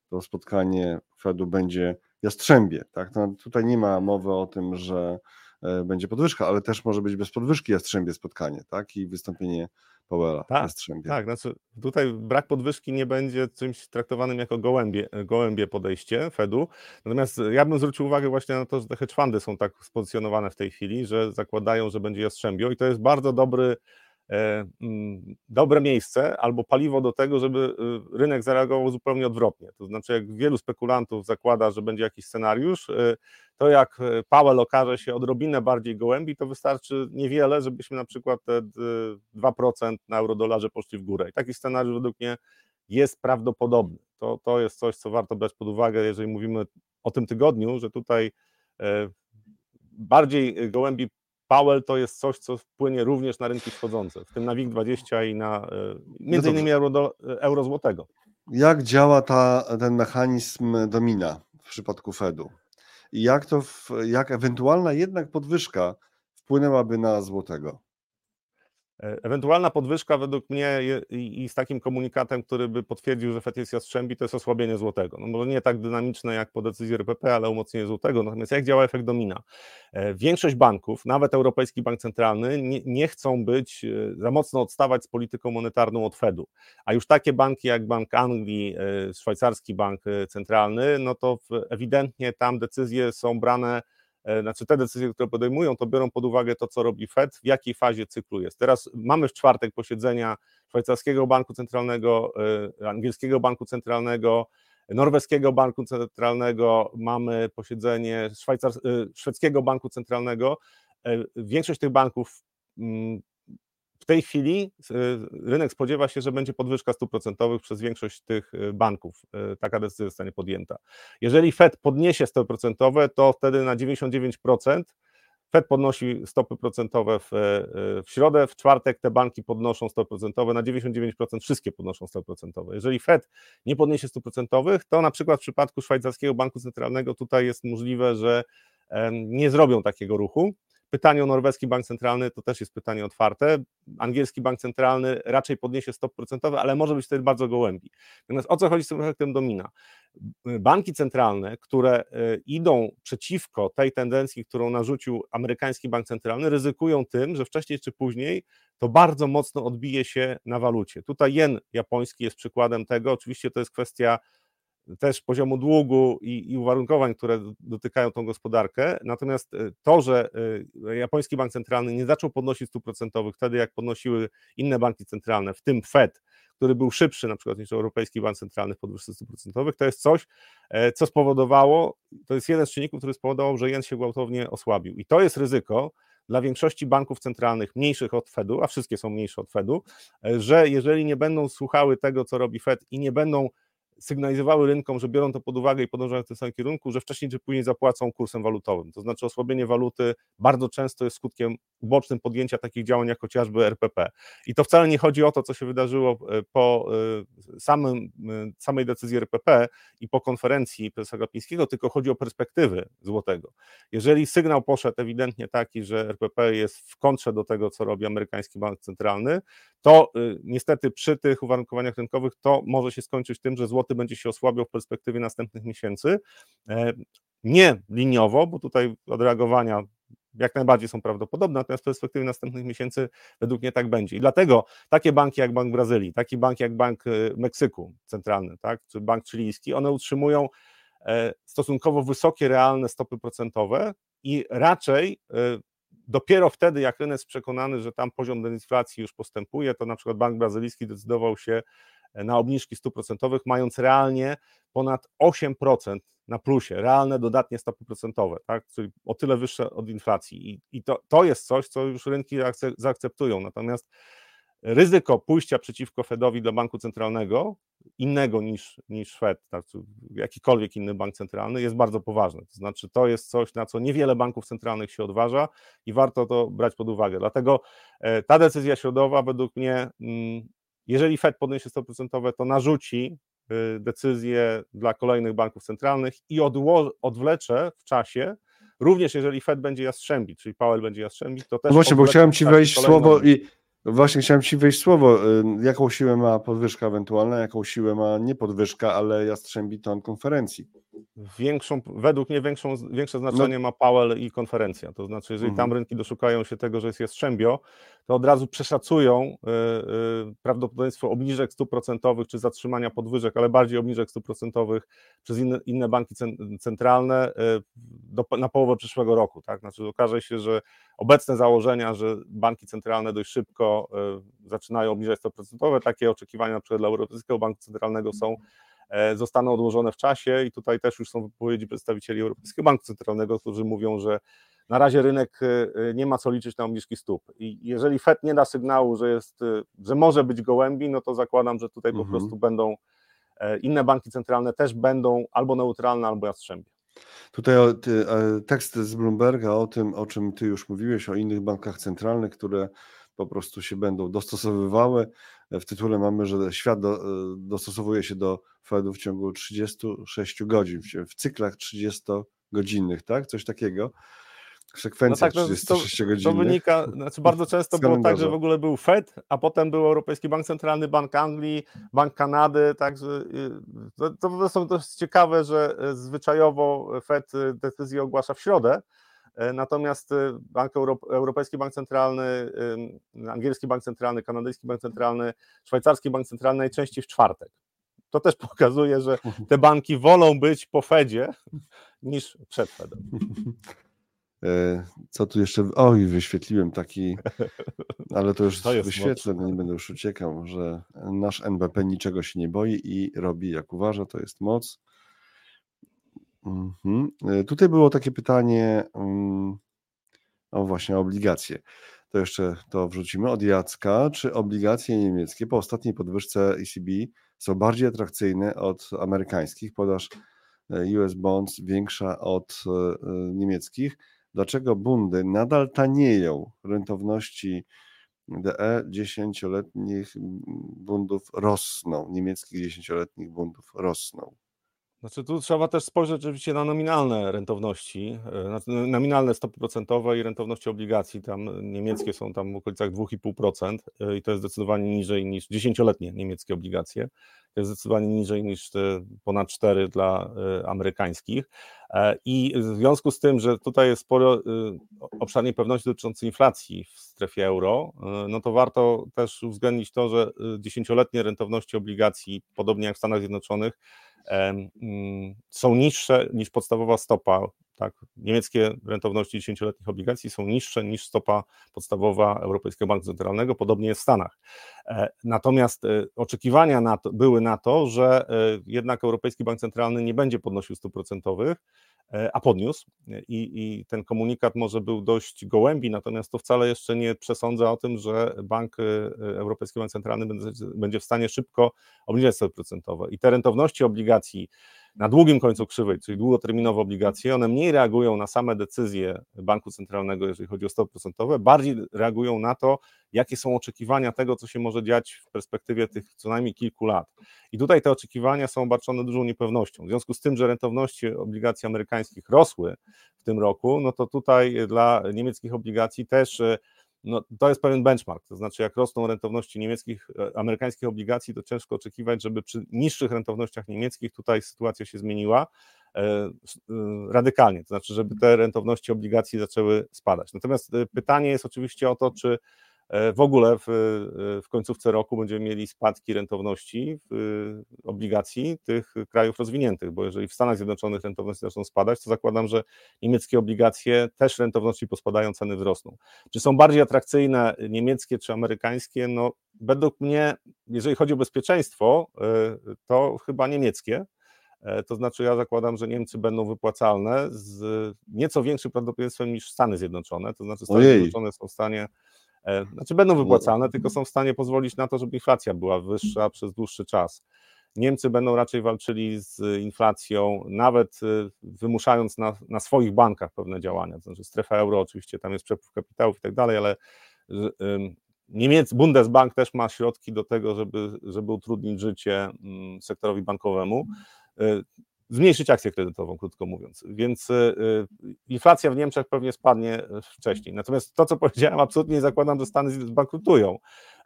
A: to spotkanie Fedu będzie jastrzębie. Tak? No, tutaj nie ma mowy o tym, że e, będzie podwyżka, ale też może być bez podwyżki jastrzębie spotkanie tak? i wystąpienie Powella
B: tak,
A: jastrzębie.
B: Tak, znaczy tutaj brak podwyżki nie będzie czymś traktowanym jako gołębie, gołębie podejście Fedu. Natomiast ja bym zwrócił uwagę właśnie na to, że te hedge fundy są tak spozycjonowane w tej chwili, że zakładają, że będzie jastrzębio i to jest bardzo dobry dobre miejsce albo paliwo do tego, żeby y, rynek zareagował zupełnie odwrotnie. To znaczy, jak wielu spekulantów zakłada, że będzie jakiś scenariusz, y, to jak y, Powell okaże się odrobinę bardziej gołębi, to wystarczy niewiele, żebyśmy na przykład te 2% na eurodolarze poszli w górę. I taki scenariusz według mnie jest prawdopodobny. To, to jest coś, co warto brać pod uwagę, jeżeli mówimy o tym tygodniu, że tutaj e, bardziej gołębi Powell to jest coś, co wpłynie również na rynki wschodzące, w tym na WIG20 i na e, między no innymi euro, do, euro złotego.
A: Jak działa ta, ten mechanizm domina w przypadku Fedu? I jak to, jak ewentualna jednak podwyżka wpłynęłaby na złotego?
B: E, ewentualna podwyżka według mnie i z takim komunikatem, który by potwierdził, że FED jest jastrzębi, to jest osłabienie złotego. No może nie tak dynamiczne jak po decyzji RPP, ale umocnienie złotego. Natomiast jak działa efekt domina? E, większość banków, nawet Europejski Bank Centralny, nie, nie chcą być e, za mocno odstawać z polityką monetarną od Fedu. A już takie banki jak Bank Anglii, Szwajcarski Bank Centralny, no to ewidentnie tam decyzje są brane znaczy te decyzje, które podejmują, to biorą pod uwagę to, co robi Fed, w jakiej fazie cyklu jest. Teraz mamy w czwartek posiedzenia szwajcarskiego banku centralnego, e, angielskiego banku centralnego, norweskiego banku centralnego, mamy posiedzenie. E, szwedzkiego banku centralnego. Większość tych banków mm, tej chwili y, rynek spodziewa się, że będzie podwyżka stóp procentowych przez większość tych y, banków. Y, taka decyzja zostanie podjęta. Jeżeli Fed podniesie stopy procentowe, to wtedy na 99% Fed podnosi stopy procentowe w, w środę, w czwartek te banki podnoszą stopy procentowe, na 99% wszystkie podnoszą stopy procentowe. Jeżeli Fed nie podniesie stóp procentowych, to na przykład w przypadku szwajcarskiego banku centralnego tutaj jest możliwe, że nie zrobią takiego ruchu. Pytanie o norweski bank centralny to też jest pytanie otwarte. Angielski bank centralny raczej podniesie stop procentowe, ale może być wtedy bardzo gołębi. Natomiast o co chodzi z tym efektem domina? Banki centralne, które e, idą przeciwko tej tendencji, którą narzucił amerykański bank centralny, ryzykują tym, że wcześniej czy później to bardzo mocno odbije się na walucie. Tutaj jen japoński jest przykładem tego. Oczywiście to jest kwestia też poziomu długu i, i, uwarunkowań, które dotykają tą gospodarkę. Natomiast e, to, że e, japoński bank centralny nie zaczął podnosić stóp procentowych wtedy, jak podnosiły inne banki centralne, w tym Fed, który był szybszy na przykład niż Europejski Bank Centralny w podwyżce stóp procentowych, to jest coś, e, co spowodowało, to jest jeden z czynników, który spowodował, że jen się gwałtownie osłabił. I to jest ryzyko dla większości banków centralnych mniejszych od Fedu, a wszystkie są mniejsze od Fedu, że jeżeli nie będą słuchały tego, co robi Fed i nie będą sygnalizowały rynkom, że biorą to pod uwagę i podążają w tym samym kierunku, że wcześniej czy później zapłacą kursem walutowym. To znaczy osłabienie waluty bardzo często jest skutkiem ubocznym podjęcia takich działań jak chociażby RPP. I to wcale nie chodzi o to, co się wydarzyło e, po e, samym, e, samej decyzji RPP i po konferencji prezesa Glapińskiego, tylko chodzi o perspektywy złotego. Jeżeli sygnał poszedł ewidentnie taki, że RPP jest w kontrze do tego, co robi amerykański bank centralny, to niestety przy tych uwarunkowaniach rynkowych to może się skończyć tym, że złoty będzie się osłabiał w perspektywie następnych miesięcy. Nie liniowo, bo tutaj odreagowania jak najbardziej są prawdopodobne, natomiast w perspektywie następnych miesięcy według mnie tak będzie. I dlatego takie banki jak Bank Brazylii, taki bank jak Bank y, Meksyku Centralny, tak, czy Bank Chilijski, one utrzymują e, stosunkowo wysokie realne stopy procentowe i raczej dopiero wtedy, jak rynek jest przekonany, że tam poziom inflacji już postępuje, to na przykład Bank Brazylijski decydował się na obniżki stóp procentowych, mając realnie ponad 8% na plusie, realne dodatnie stopy procentowe, tak? czyli o tyle wyższe od inflacji. I, i to, to jest coś, co już rynki zaakceptują. Natomiast ryzyko pójścia przeciwko Fedowi do banku centralnego, innego niż, niż Fed, tak, jakikolwiek inny bank centralny, jest bardzo poważne. To znaczy, to jest coś, na co niewiele banków centralnych się odważa i warto to brać pod uwagę. Dlatego e, ta decyzja środowa, według mnie, mm, jeżeli Fed podniesie stopy procentowe, to narzuci y, decyzje dla kolejnych banków centralnych i odło- odwlecze w czasie, również jeżeli Fed będzie jastrzębi, czyli Powell będzie jastrzębi, to też.
A: No właśnie, bo chciałem Ci wejść w słowo i właśnie chciałem Ci wejść słowo. Y, jaką siłę ma podwyżka ewentualna, jaką siłę ma nie podwyżka, ale jastrzębi ton konferencji?
B: Większą, według mnie większą, większe no. znaczenie no. ma Powell i konferencja. To znaczy, jeżeli mhm. tam rynki doszukają się tego, że jest jastrzębio, to od razu przeszacują y, y, prawdopodobieństwo obniżek stóp procentowych czy zatrzymania podwyżek, ale bardziej obniżek stóp procentowych przez inne, inne banki centralne y, do, na połowę przyszłego roku. Tak? Znaczy, okaże się, że obecne założenia, że banki centralne dość szybko zaczynają obniżać stopy procentowe, takie oczekiwania na przykład dla Europejskiego Banku Centralnego są E, zostaną odłożone w czasie i tutaj też już są wypowiedzi przedstawicieli Europejskiego Banku Centralnego, którzy mówią, że na razie rynek e, nie ma co liczyć na obniżki stóp. I jeżeli Fed nie da sygnału, że, jest, e, że może być gołębi, no to zakładam, że tutaj mhm. po prostu będą inne banki centralne też będą albo neutralne, albo jastrzębie.
A: Tutaj tekst z Bloomberga o tym, o czym ty już mówiłeś, o innych bankach centralnych, które po prostu się będą dostosowywały. W tytule mamy, że świat do, dostosowuje się do Fedu w ciągu 36 godzin, w cyklach 30-godzinnych, tak? Coś takiego. Sekwencja no tak, 36 godzin.
B: To wynika, znaczy bardzo często było tak, że w ogóle był Fed, a potem był Europejski Bank Centralny, Bank Anglii, Bank Kanady, także y, to, to, to jest ciekawe, że y, zwyczajowo Fed y, decyzję ogłasza w środę, natomiast e, Bank Europejski Bank Centralny, angielski bank centralny, kanadyjski bank centralny, szwajcarski bank centralny najczęściej w czwartek. To też pokazuje, że te banki wolą być po Fedzie niż przed Fedem.
A: E, co tu jeszcze? Oj, wyświetliłem taki, ale to już to wyświetlę, nie będę już uciekał, że nasz NBP niczego się nie boi i robi jak uważa, to jest moc. Mhm. E, tutaj było takie pytanie, mm, o właśnie obligacje. To jeszcze to wrzucimy od Jacka. Czy obligacje niemieckie po ostatniej podwyżce ECB są bardziej atrakcyjne od amerykańskich? Podaż e, US bonds większa od e, niemieckich. Dlaczego bundy nadal tanieją? Rentowności DE 10-letnich bundów rosną, niemieckich 10-letnich bundów rosną.
B: Znaczy tu trzeba też spojrzeć oczywiście na nominalne rentowności, e, nominalne stopy procentowe i rentowności obligacji. Tam niemieckie są tam w okolicach 2,5% e, i to jest zdecydowanie niżej niż dziesięcioletnie niemieckie obligacje. To jest zdecydowanie niżej niż ponad 4 dla e, amerykańskich. I w związku z tym, że tutaj jest sporo obszar niepewności dotyczący inflacji w strefie euro, no to warto też uwzględnić to, że dziesięcioletnie rentowności obligacji, podobnie jak w Stanach Zjednoczonych, są niższe niż podstawowa stopa, Tak? Niemieckie rentowności 10-letnich obligacji są niższe niż stopa podstawowa Europejskiego Banku Centralnego, podobnie jest w Stanach. E, natomiast e, oczekiwania na to, były na to, że jednak Europejski Bank Centralny nie będzie podnosił stóp procentowych, a podniósł I, i, ten komunikat może był dość gołębi, natomiast to wcale jeszcze nie przesądza o tym, że Bank Europejski Bank Centralny będzie w stanie szybko obniżać stopy procentowe. I te rentowności obligacji na długim końcu krzywej, czyli długoterminowe obligacje, one mniej reagują na same decyzje banku centralnego, jeżeli chodzi o stopy procentowe, bardziej reagują na to, jakie są oczekiwania tego, co się może dziać w perspektywie tych co najmniej kilku lat. I tutaj te oczekiwania są obarczone dużą niepewnością. W związku z tym, że rentowności obligacji amerykańskich rosły w tym roku, no to tutaj dla niemieckich obligacji też no, to jest pewien benchmark, to znaczy jak rosną rentowności niemieckich, e, amerykańskich obligacji, to ciężko oczekiwać, żeby przy niższych rentownościach niemieckich tutaj sytuacja się zmieniła e, e, radykalnie, to znaczy żeby te rentowności obligacji zaczęły spadać. Natomiast pytanie jest oczywiście o to, czy w ogóle w, e, w końcówce roku będziemy mieli spadki rentowności obligacji tych krajów rozwiniętych, bo jeżeli w Stanach Zjednoczonych rentowności zaczną spadać, to zakładam, że niemieckie obligacje też rentowności pospadają, ceny wzrosną. Czy są bardziej atrakcyjne niemieckie czy amerykańskie? No, według mnie, jeżeli chodzi o bezpieczeństwo, e, to chyba niemieckie. To znaczy, ja zakładam, że Niemcy będą wypłacalne z nieco większym prawdopodobieństwem niż Stany Zjednoczone. To znaczy, Stany Ojej. Zjednoczone są w stanie E, znaczy będą wypłacane, tylko są w stanie pozwolić na to, żeby inflacja była wyższa przez dłuższy czas. Niemcy będą raczej walczyli z inflacją, nawet e, wymuszając na, na swoich bankach pewne działania. To znaczy strefa euro, oczywiście tam jest przepływ kapitałów i tak dalej, ale Niemiec, Bundesbank też ma środki do tego, żeby, żeby utrudnić życie mm, sektorowi bankowemu. E, zmniejszyć akcję kredytową, krótko mówiąc. Więc y, y, inflacja w Niemczech pewnie spadnie wcześniej. Natomiast to, co powiedziałem, absolutnie nie zakładam, że Stany zbankrutują.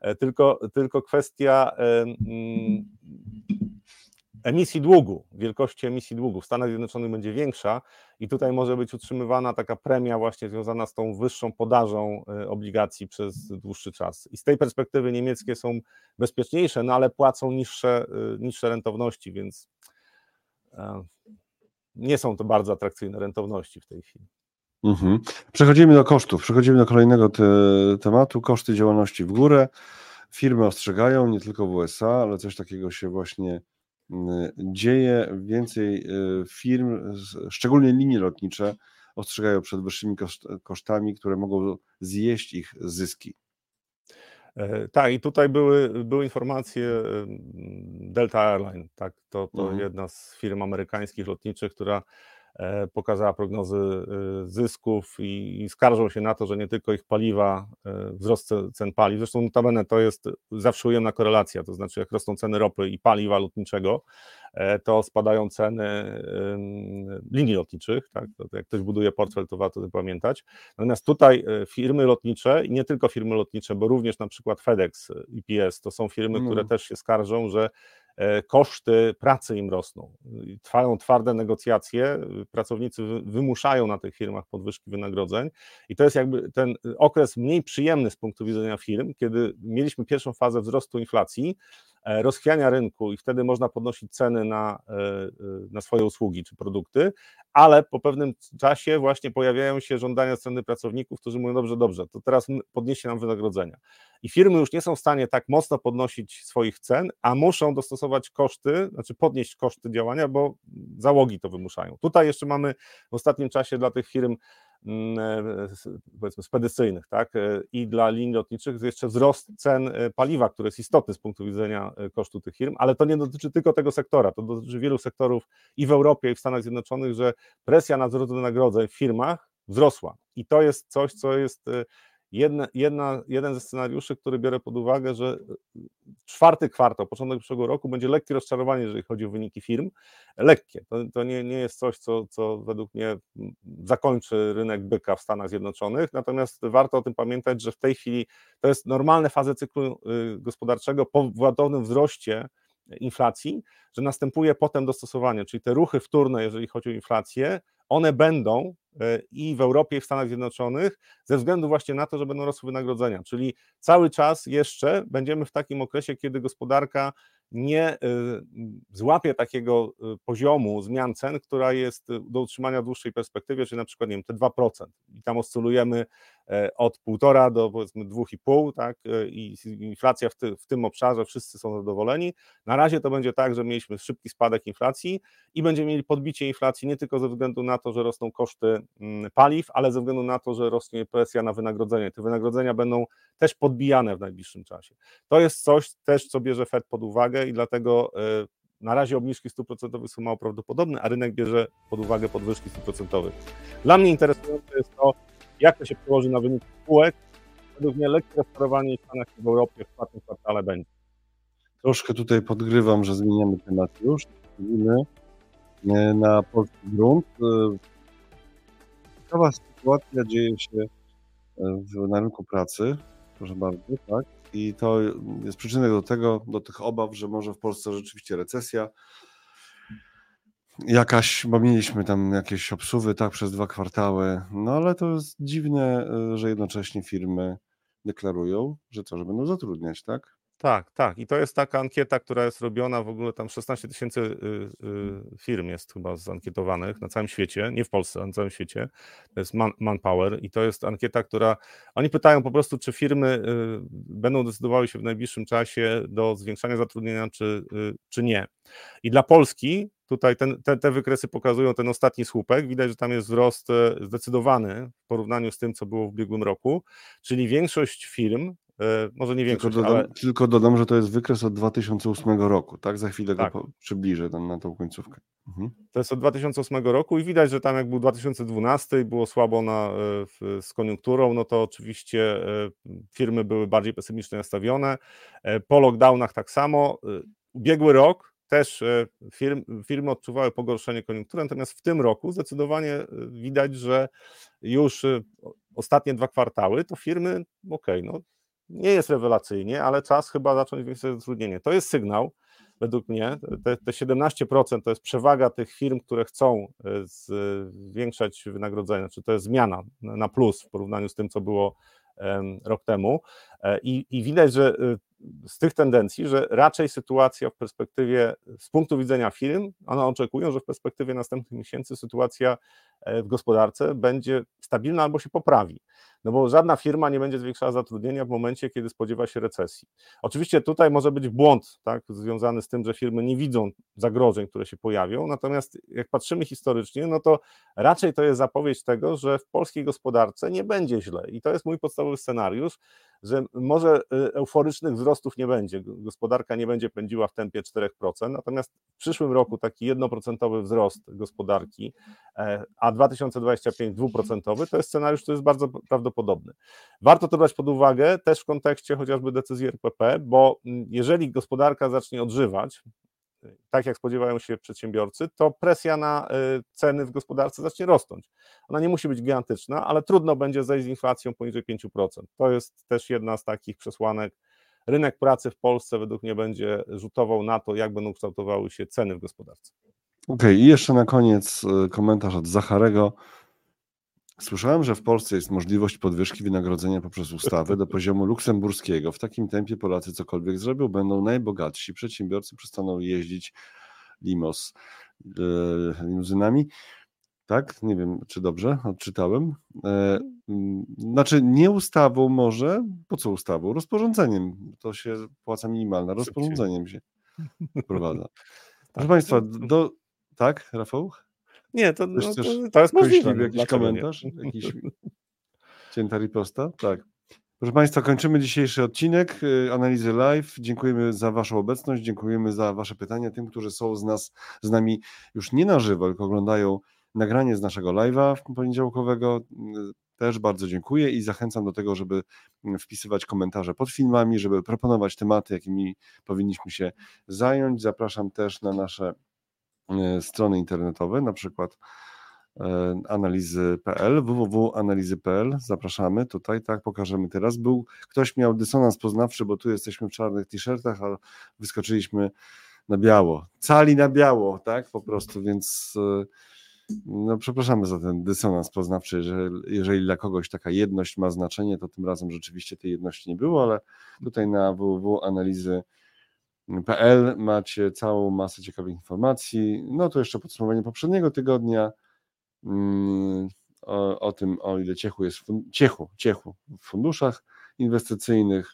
B: E, tylko, tylko kwestia mm, emisji długu, wielkości emisji długu w Stanach Zjednoczonych będzie większa i tutaj może być utrzymywana taka premia właśnie związana z tą wyższą podażą e, obligacji przez dłuższy czas. I z tej perspektywy niemieckie są bezpieczniejsze, no ale płacą niższe, niższe rentowności, więc nie są to bardzo atrakcyjne rentowności w tej chwili.
A: Mhm. Przechodzimy do kosztów. Przechodzimy do kolejnego te, tematu. Koszty działalności w górę. Firmy ostrzegają, nie tylko w USA, ale coś takiego się właśnie mm, dzieje. Więcej y, firm, szczególnie linie lotnicze, ostrzegają przed wyższymi kosztami, które mogą zjeść ich zyski.
B: E, tak, i tutaj były, były informacje Delta Airline, tak, to, to mhm. jedna z firm amerykańskich lotniczych, która E, pokazała prognozy e, zysków i, skarżą się na to, że nie tylko ich paliwa, e, wzrost cen paliw, zresztą notabene to jest zawsze ujemna korelacja, to znaczy jak rosną ceny ropy i paliwa lotniczego, to spadają ceny linii lotniczych, tak? Jak ktoś buduje portfel, to warto to pamiętać. Natomiast tutaj firmy lotnicze i nie tylko firmy lotnicze, bo również na przykład FedEx, EPS, to są firmy, które mm. też się skarżą, że E, koszty pracy im rosną. Trwają twarde negocjacje, pracownicy wymuszają na tych firmach podwyżki wynagrodzeń i to jest jakby ten okres mniej przyjemny z punktu widzenia firm, kiedy mieliśmy pierwszą fazę wzrostu inflacji, E, rozchwiania rynku i wtedy można podnosić ceny na, e, e, na swoje usługi czy produkty, ale po pewnym czasie właśnie pojawiają się żądania strony pracowników, którzy mówią, dobrze, dobrze, to teraz podniesie nam wynagrodzenia. I firmy już nie są w stanie tak mocno podnosić swoich cen, a muszą dostosować koszty, znaczy podnieść koszty działania, bo załogi to wymuszają. Tutaj jeszcze mamy w ostatnim czasie dla tych firm e, powiedzmy spedycyjnych, tak, e, i dla linii lotniczych jest jeszcze wzrost cen e, paliwa, który jest istotny z punktu widzenia kosztu tych firm, ale to nie dotyczy tylko tego sektora, to dotyczy wielu sektorów i w Europie, i w Stanach Zjednoczonych, że presja na wzrost wynagrodzeń w firmach wzrosła. I to jest coś, co jest jedna, jedna, jeden ze scenariuszy, który biorę pod uwagę, że czwarty kwartał, początek przyszłego roku będzie lekkie rozczarowanie, jeżeli chodzi o wyniki firm. Lekkie. To, to nie, nie jest coś, co, co według mnie zakończy rynek byka w Stanach Zjednoczonych, natomiast warto o tym pamiętać, że w tej chwili to jest normalne fazy cyklu y, gospodarczego po gwałtownym wzroście inflacji, że następuje potem dostosowanie, czyli te ruchy wtórne, jeżeli chodzi o inflację, one będą e, i w Europie, i w Stanach Zjednoczonych, ze względu właśnie na to, że będą rosły wynagrodzenia. Czyli cały czas jeszcze będziemy w takim okresie, kiedy gospodarka nie złapie takiego poziomu zmian cen, która jest do utrzymania w dłuższej perspektywie, czyli na przykład nie wiem, te 2%. I tam oscylujemy E, od 1,5 do powiedzmy 2,5, tak, e, i inflacja w, ty, w, tym obszarze, wszyscy są zadowoleni. Na razie to będzie tak, że mieliśmy szybki spadek inflacji i będziemy mieli podbicie inflacji nie tylko ze względu na to, że rosną koszty mm, paliw, ale ze względu na to, że rośnie presja na wynagrodzenie. Te wynagrodzenia będą też podbijane w najbliższym czasie. To jest coś też, co bierze Fed pod uwagę i dlatego e, na razie obniżki stóp procentowych są mało prawdopodobne, a rynek bierze pod uwagę podwyżki stóp procentowych. Dla mnie interesujące jest to, jak to się przełoży na wynik spółek? Według mnie lekkie restaurowanie w Stanach i w Europie w czwartym kwartale będzie.
A: Troszkę tutaj podgrywam, że zmieniamy temat już. Mówimy e, na polski grunt. E, ciekawa sytuacja dzieje się e, w, na rynku pracy, proszę bardzo, tak? I to jest przyczynek do tego, do tych obaw, że może w Polsce rzeczywiście recesja, Jakaś, bo mieliśmy tam jakieś obsuwy, tak, przez dwa kwartały, no ale to jest dziwne, y, że jednocześnie firmy deklarują, że co, że będą zatrudniać, tak?
B: Tak, tak. I to jest taka ankieta, która jest robiona w ogóle tam 16 tysięcy y, y, firm jest chyba zankietowanych na całym świecie, nie w Polsce, na całym świecie. To jest man, Manpower i to jest ankieta, która. Oni pytają po prostu, czy firmy będą decydowały się w najbliższym czasie do zwiększania zatrudnienia, czy, czy nie. I dla Polski Tutaj ten, te, te wykresy pokazują ten ostatni słupek. Widać, że tam jest wzrost zdecydowany w porównaniu z tym, co było w ubiegłym roku, czyli większość firm, może nie większość,
A: tylko dodam,
B: ale...
A: tylko dodam, że to jest wykres od 2008 roku, tak? Za chwilę tak. go przybliżę tam na tą końcówkę.
B: Mhm. To jest od 2008 roku i widać, że tam jak był 2012 i było słabo na, e, z koniunkturą, no to oczywiście firmy były bardziej pesymistycznie nastawione. Po lockdownach tak samo. Ubiegły rok też e, firm, firmy odczuwały pogorszenie koniunktury, natomiast w tym roku zdecydowanie e, widać, że już e, ostatnie dwa kwartały to firmy, okej, okay, no nie jest rewelacyjnie, ale czas chyba zacząć zwiększać zatrudnienie. To jest sygnał, według mnie, te, te 17% to jest przewaga tych firm, które chcą zwiększać wynagrodzenie, czy to jest zmiana na plus w porównaniu z tym, co było rok temu. I, i widać, że z tych tendencji, że raczej sytuacja w perspektywie, z punktu widzenia firm, one oczekują, że w perspektywie następnych miesięcy sytuacja e, w gospodarce będzie stabilna albo się poprawi. No bo żadna firma nie będzie zwiększała zatrudnienia w momencie, kiedy spodziewa się recesji. Oczywiście tutaj może być błąd tak, związany z tym, że firmy nie widzą zagrożeń, które się pojawią, natomiast jak patrzymy historycznie, no to raczej to jest zapowiedź tego, że w polskiej gospodarce nie będzie źle. I to jest mój podstawowy scenariusz, że może y, euforycznych wzrostów nie będzie, gospodarka nie będzie pędziła w tempie 4%, natomiast w przyszłym roku taki jednoprocentowy wzrost gospodarki, e, a 2025 dwuprocentowy, to jest scenariusz, który jest bardzo prawdopodobny. Warto to brać pod uwagę też w kontekście chociażby decyzji RPP, bo mm, jeżeli gospodarka zacznie odżywać, tak jak spodziewają się przedsiębiorcy, to presja na y, ceny w gospodarce zacznie rosnąć. Ona nie musi być gigantyczna, ale trudno będzie zejść z inflacją poniżej 5%. To jest też jedna z takich przesłanek. Rynek pracy w Polsce według mnie będzie rzutował na to, jak będą kształtowały się ceny w gospodarce.
A: Okej, okay, i jeszcze na koniec y, komentarz od Zacharego. Słyszałem, że w Polsce jest możliwość podwyżki wynagrodzenia poprzez ustawy do poziomu luksemburskiego. W takim tempie Polacy cokolwiek zrobią, będą najbogatsi. Przedsiębiorcy przestaną jeździć limos, e, limuzynami. Tak? Nie wiem, czy dobrze odczytałem. E, znaczy, nie ustawą może. Po co ustawą? Rozporządzeniem. To się płaca minimalna. Rozporządzeniem się wprowadza. Proszę Państwa, do... tak, Rafał?
B: Nie, to, no, to, to jest możliwe.
A: No, jakiś komentarz? Nie? Jakiś cięta riposta? Tak. Proszę Państwa, kończymy dzisiejszy odcinek y, analizy live. Dziękujemy za Waszą obecność, dziękujemy za Wasze pytania. Tym, którzy są z nas, z nami już nie na żywo, tylko oglądają nagranie z naszego live'a poniedziałkowego, y, też bardzo dziękuję i zachęcam do tego, żeby mm, wpisywać komentarze pod filmami, żeby proponować tematy, jakimi powinniśmy się zająć. Zapraszam też na nasze strony internetowe, na przykład e, analizy.pl, www.analizy.pl. Zapraszamy tutaj, tak, pokażemy teraz. Był, ktoś miał dysonans poznawczy, bo tu jesteśmy w czarnych t-shirtach, a wyskoczyliśmy na biało. Cali na biało, tak, po prostu, więc e, no, przepraszamy za ten dysonans poznawczy. Jeżeli, jeżeli dla kogoś taka jedność ma znaczenie, to tym razem rzeczywiście tej jedności nie było, ale tutaj na www.analizy.pl PL macie całą masę ciekawych informacji. No to jeszcze podsumowanie poprzedniego tygodnia mm, o, o tym, o ile ciechu jest ciechu, ciechu w funduszach inwestycyjnych,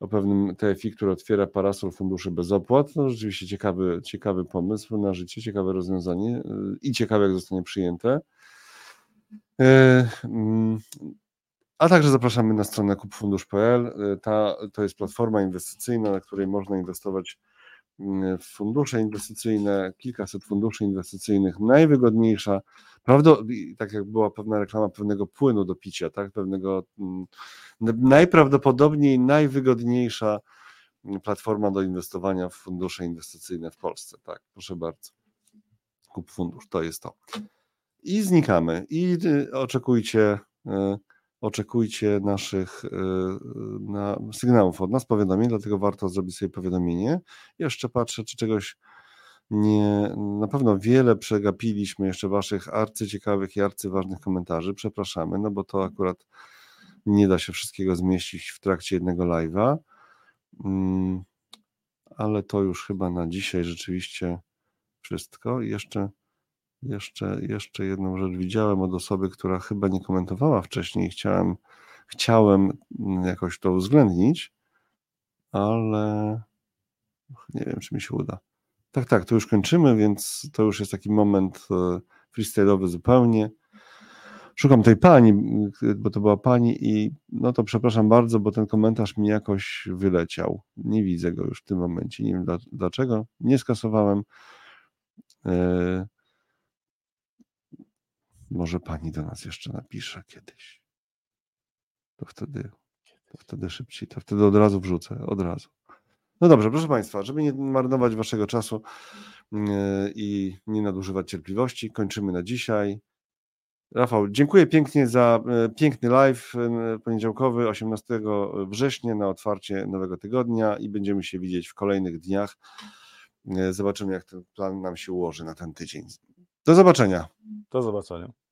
A: o pewnym TFI, który otwiera parasol funduszy bez opłat. No rzeczywiście ciekawy, ciekawy pomysł na życie, ciekawe rozwiązanie y, i ciekawe, jak zostanie przyjęte. Y, mm, a także zapraszamy na stronę kupfundusz.pl. Y, ta, to jest platforma inwestycyjna, na której można inwestować mm, w fundusze inwestycyjne, kilkaset funduszy inwestycyjnych, najwygodniejsza, prawda, tak jak była pewna reklama pewnego płynu do picia, tak, pewnego mm, najprawdopodobniej najwygodniejsza platforma do inwestowania w fundusze inwestycyjne w Polsce, tak, proszę bardzo. Kup fundusz, to jest to. I znikamy i y, oczekujcie y, oczekujcie naszych y, na, sygnałów od nas, powiadomień, dlatego warto zrobić sobie powiadomienie. Jeszcze patrzę, czy czegoś nie, na pewno wiele przegapiliśmy jeszcze waszych arcyciekawych i arcyważnych komentarzy. Przepraszamy, no bo to akurat nie da się wszystkiego zmieścić w trakcie jednego live'a. Mm, ale to już chyba na dzisiaj rzeczywiście wszystko. Jeszcze jeszcze, jeszcze jedną rzecz widziałem od osoby, która chyba nie komentowała wcześniej. Chciałem, chciałem jakoś to uwzględnić, ale nie wiem, czy mi się uda. Tak, tak, to już kończymy, więc to już jest taki moment e, freestyle'owy zupełnie. Szukam tej pani, bo to była pani i no to przepraszam bardzo, bo ten komentarz mi jakoś wyleciał. Nie widzę go już w tym momencie. Nie wiem dlaczego. Nie skasowałem. E, może pani do nas jeszcze napisze kiedyś. To wtedy, to wtedy szybciej, to wtedy od razu wrzucę, od razu. No dobrze, proszę Państwa, żeby nie marnować Waszego czasu mm, i nie nadużywać cierpliwości, kończymy na dzisiaj. Rafał, dziękuję pięknie za e, piękny live e, poniedziałkowy 18 września na otwarcie nowego tygodnia i będziemy się widzieć w kolejnych dniach. E, zobaczymy, jak ten plan nam się ułoży na ten tydzień. Do zobaczenia.
B: Do zobaczenia.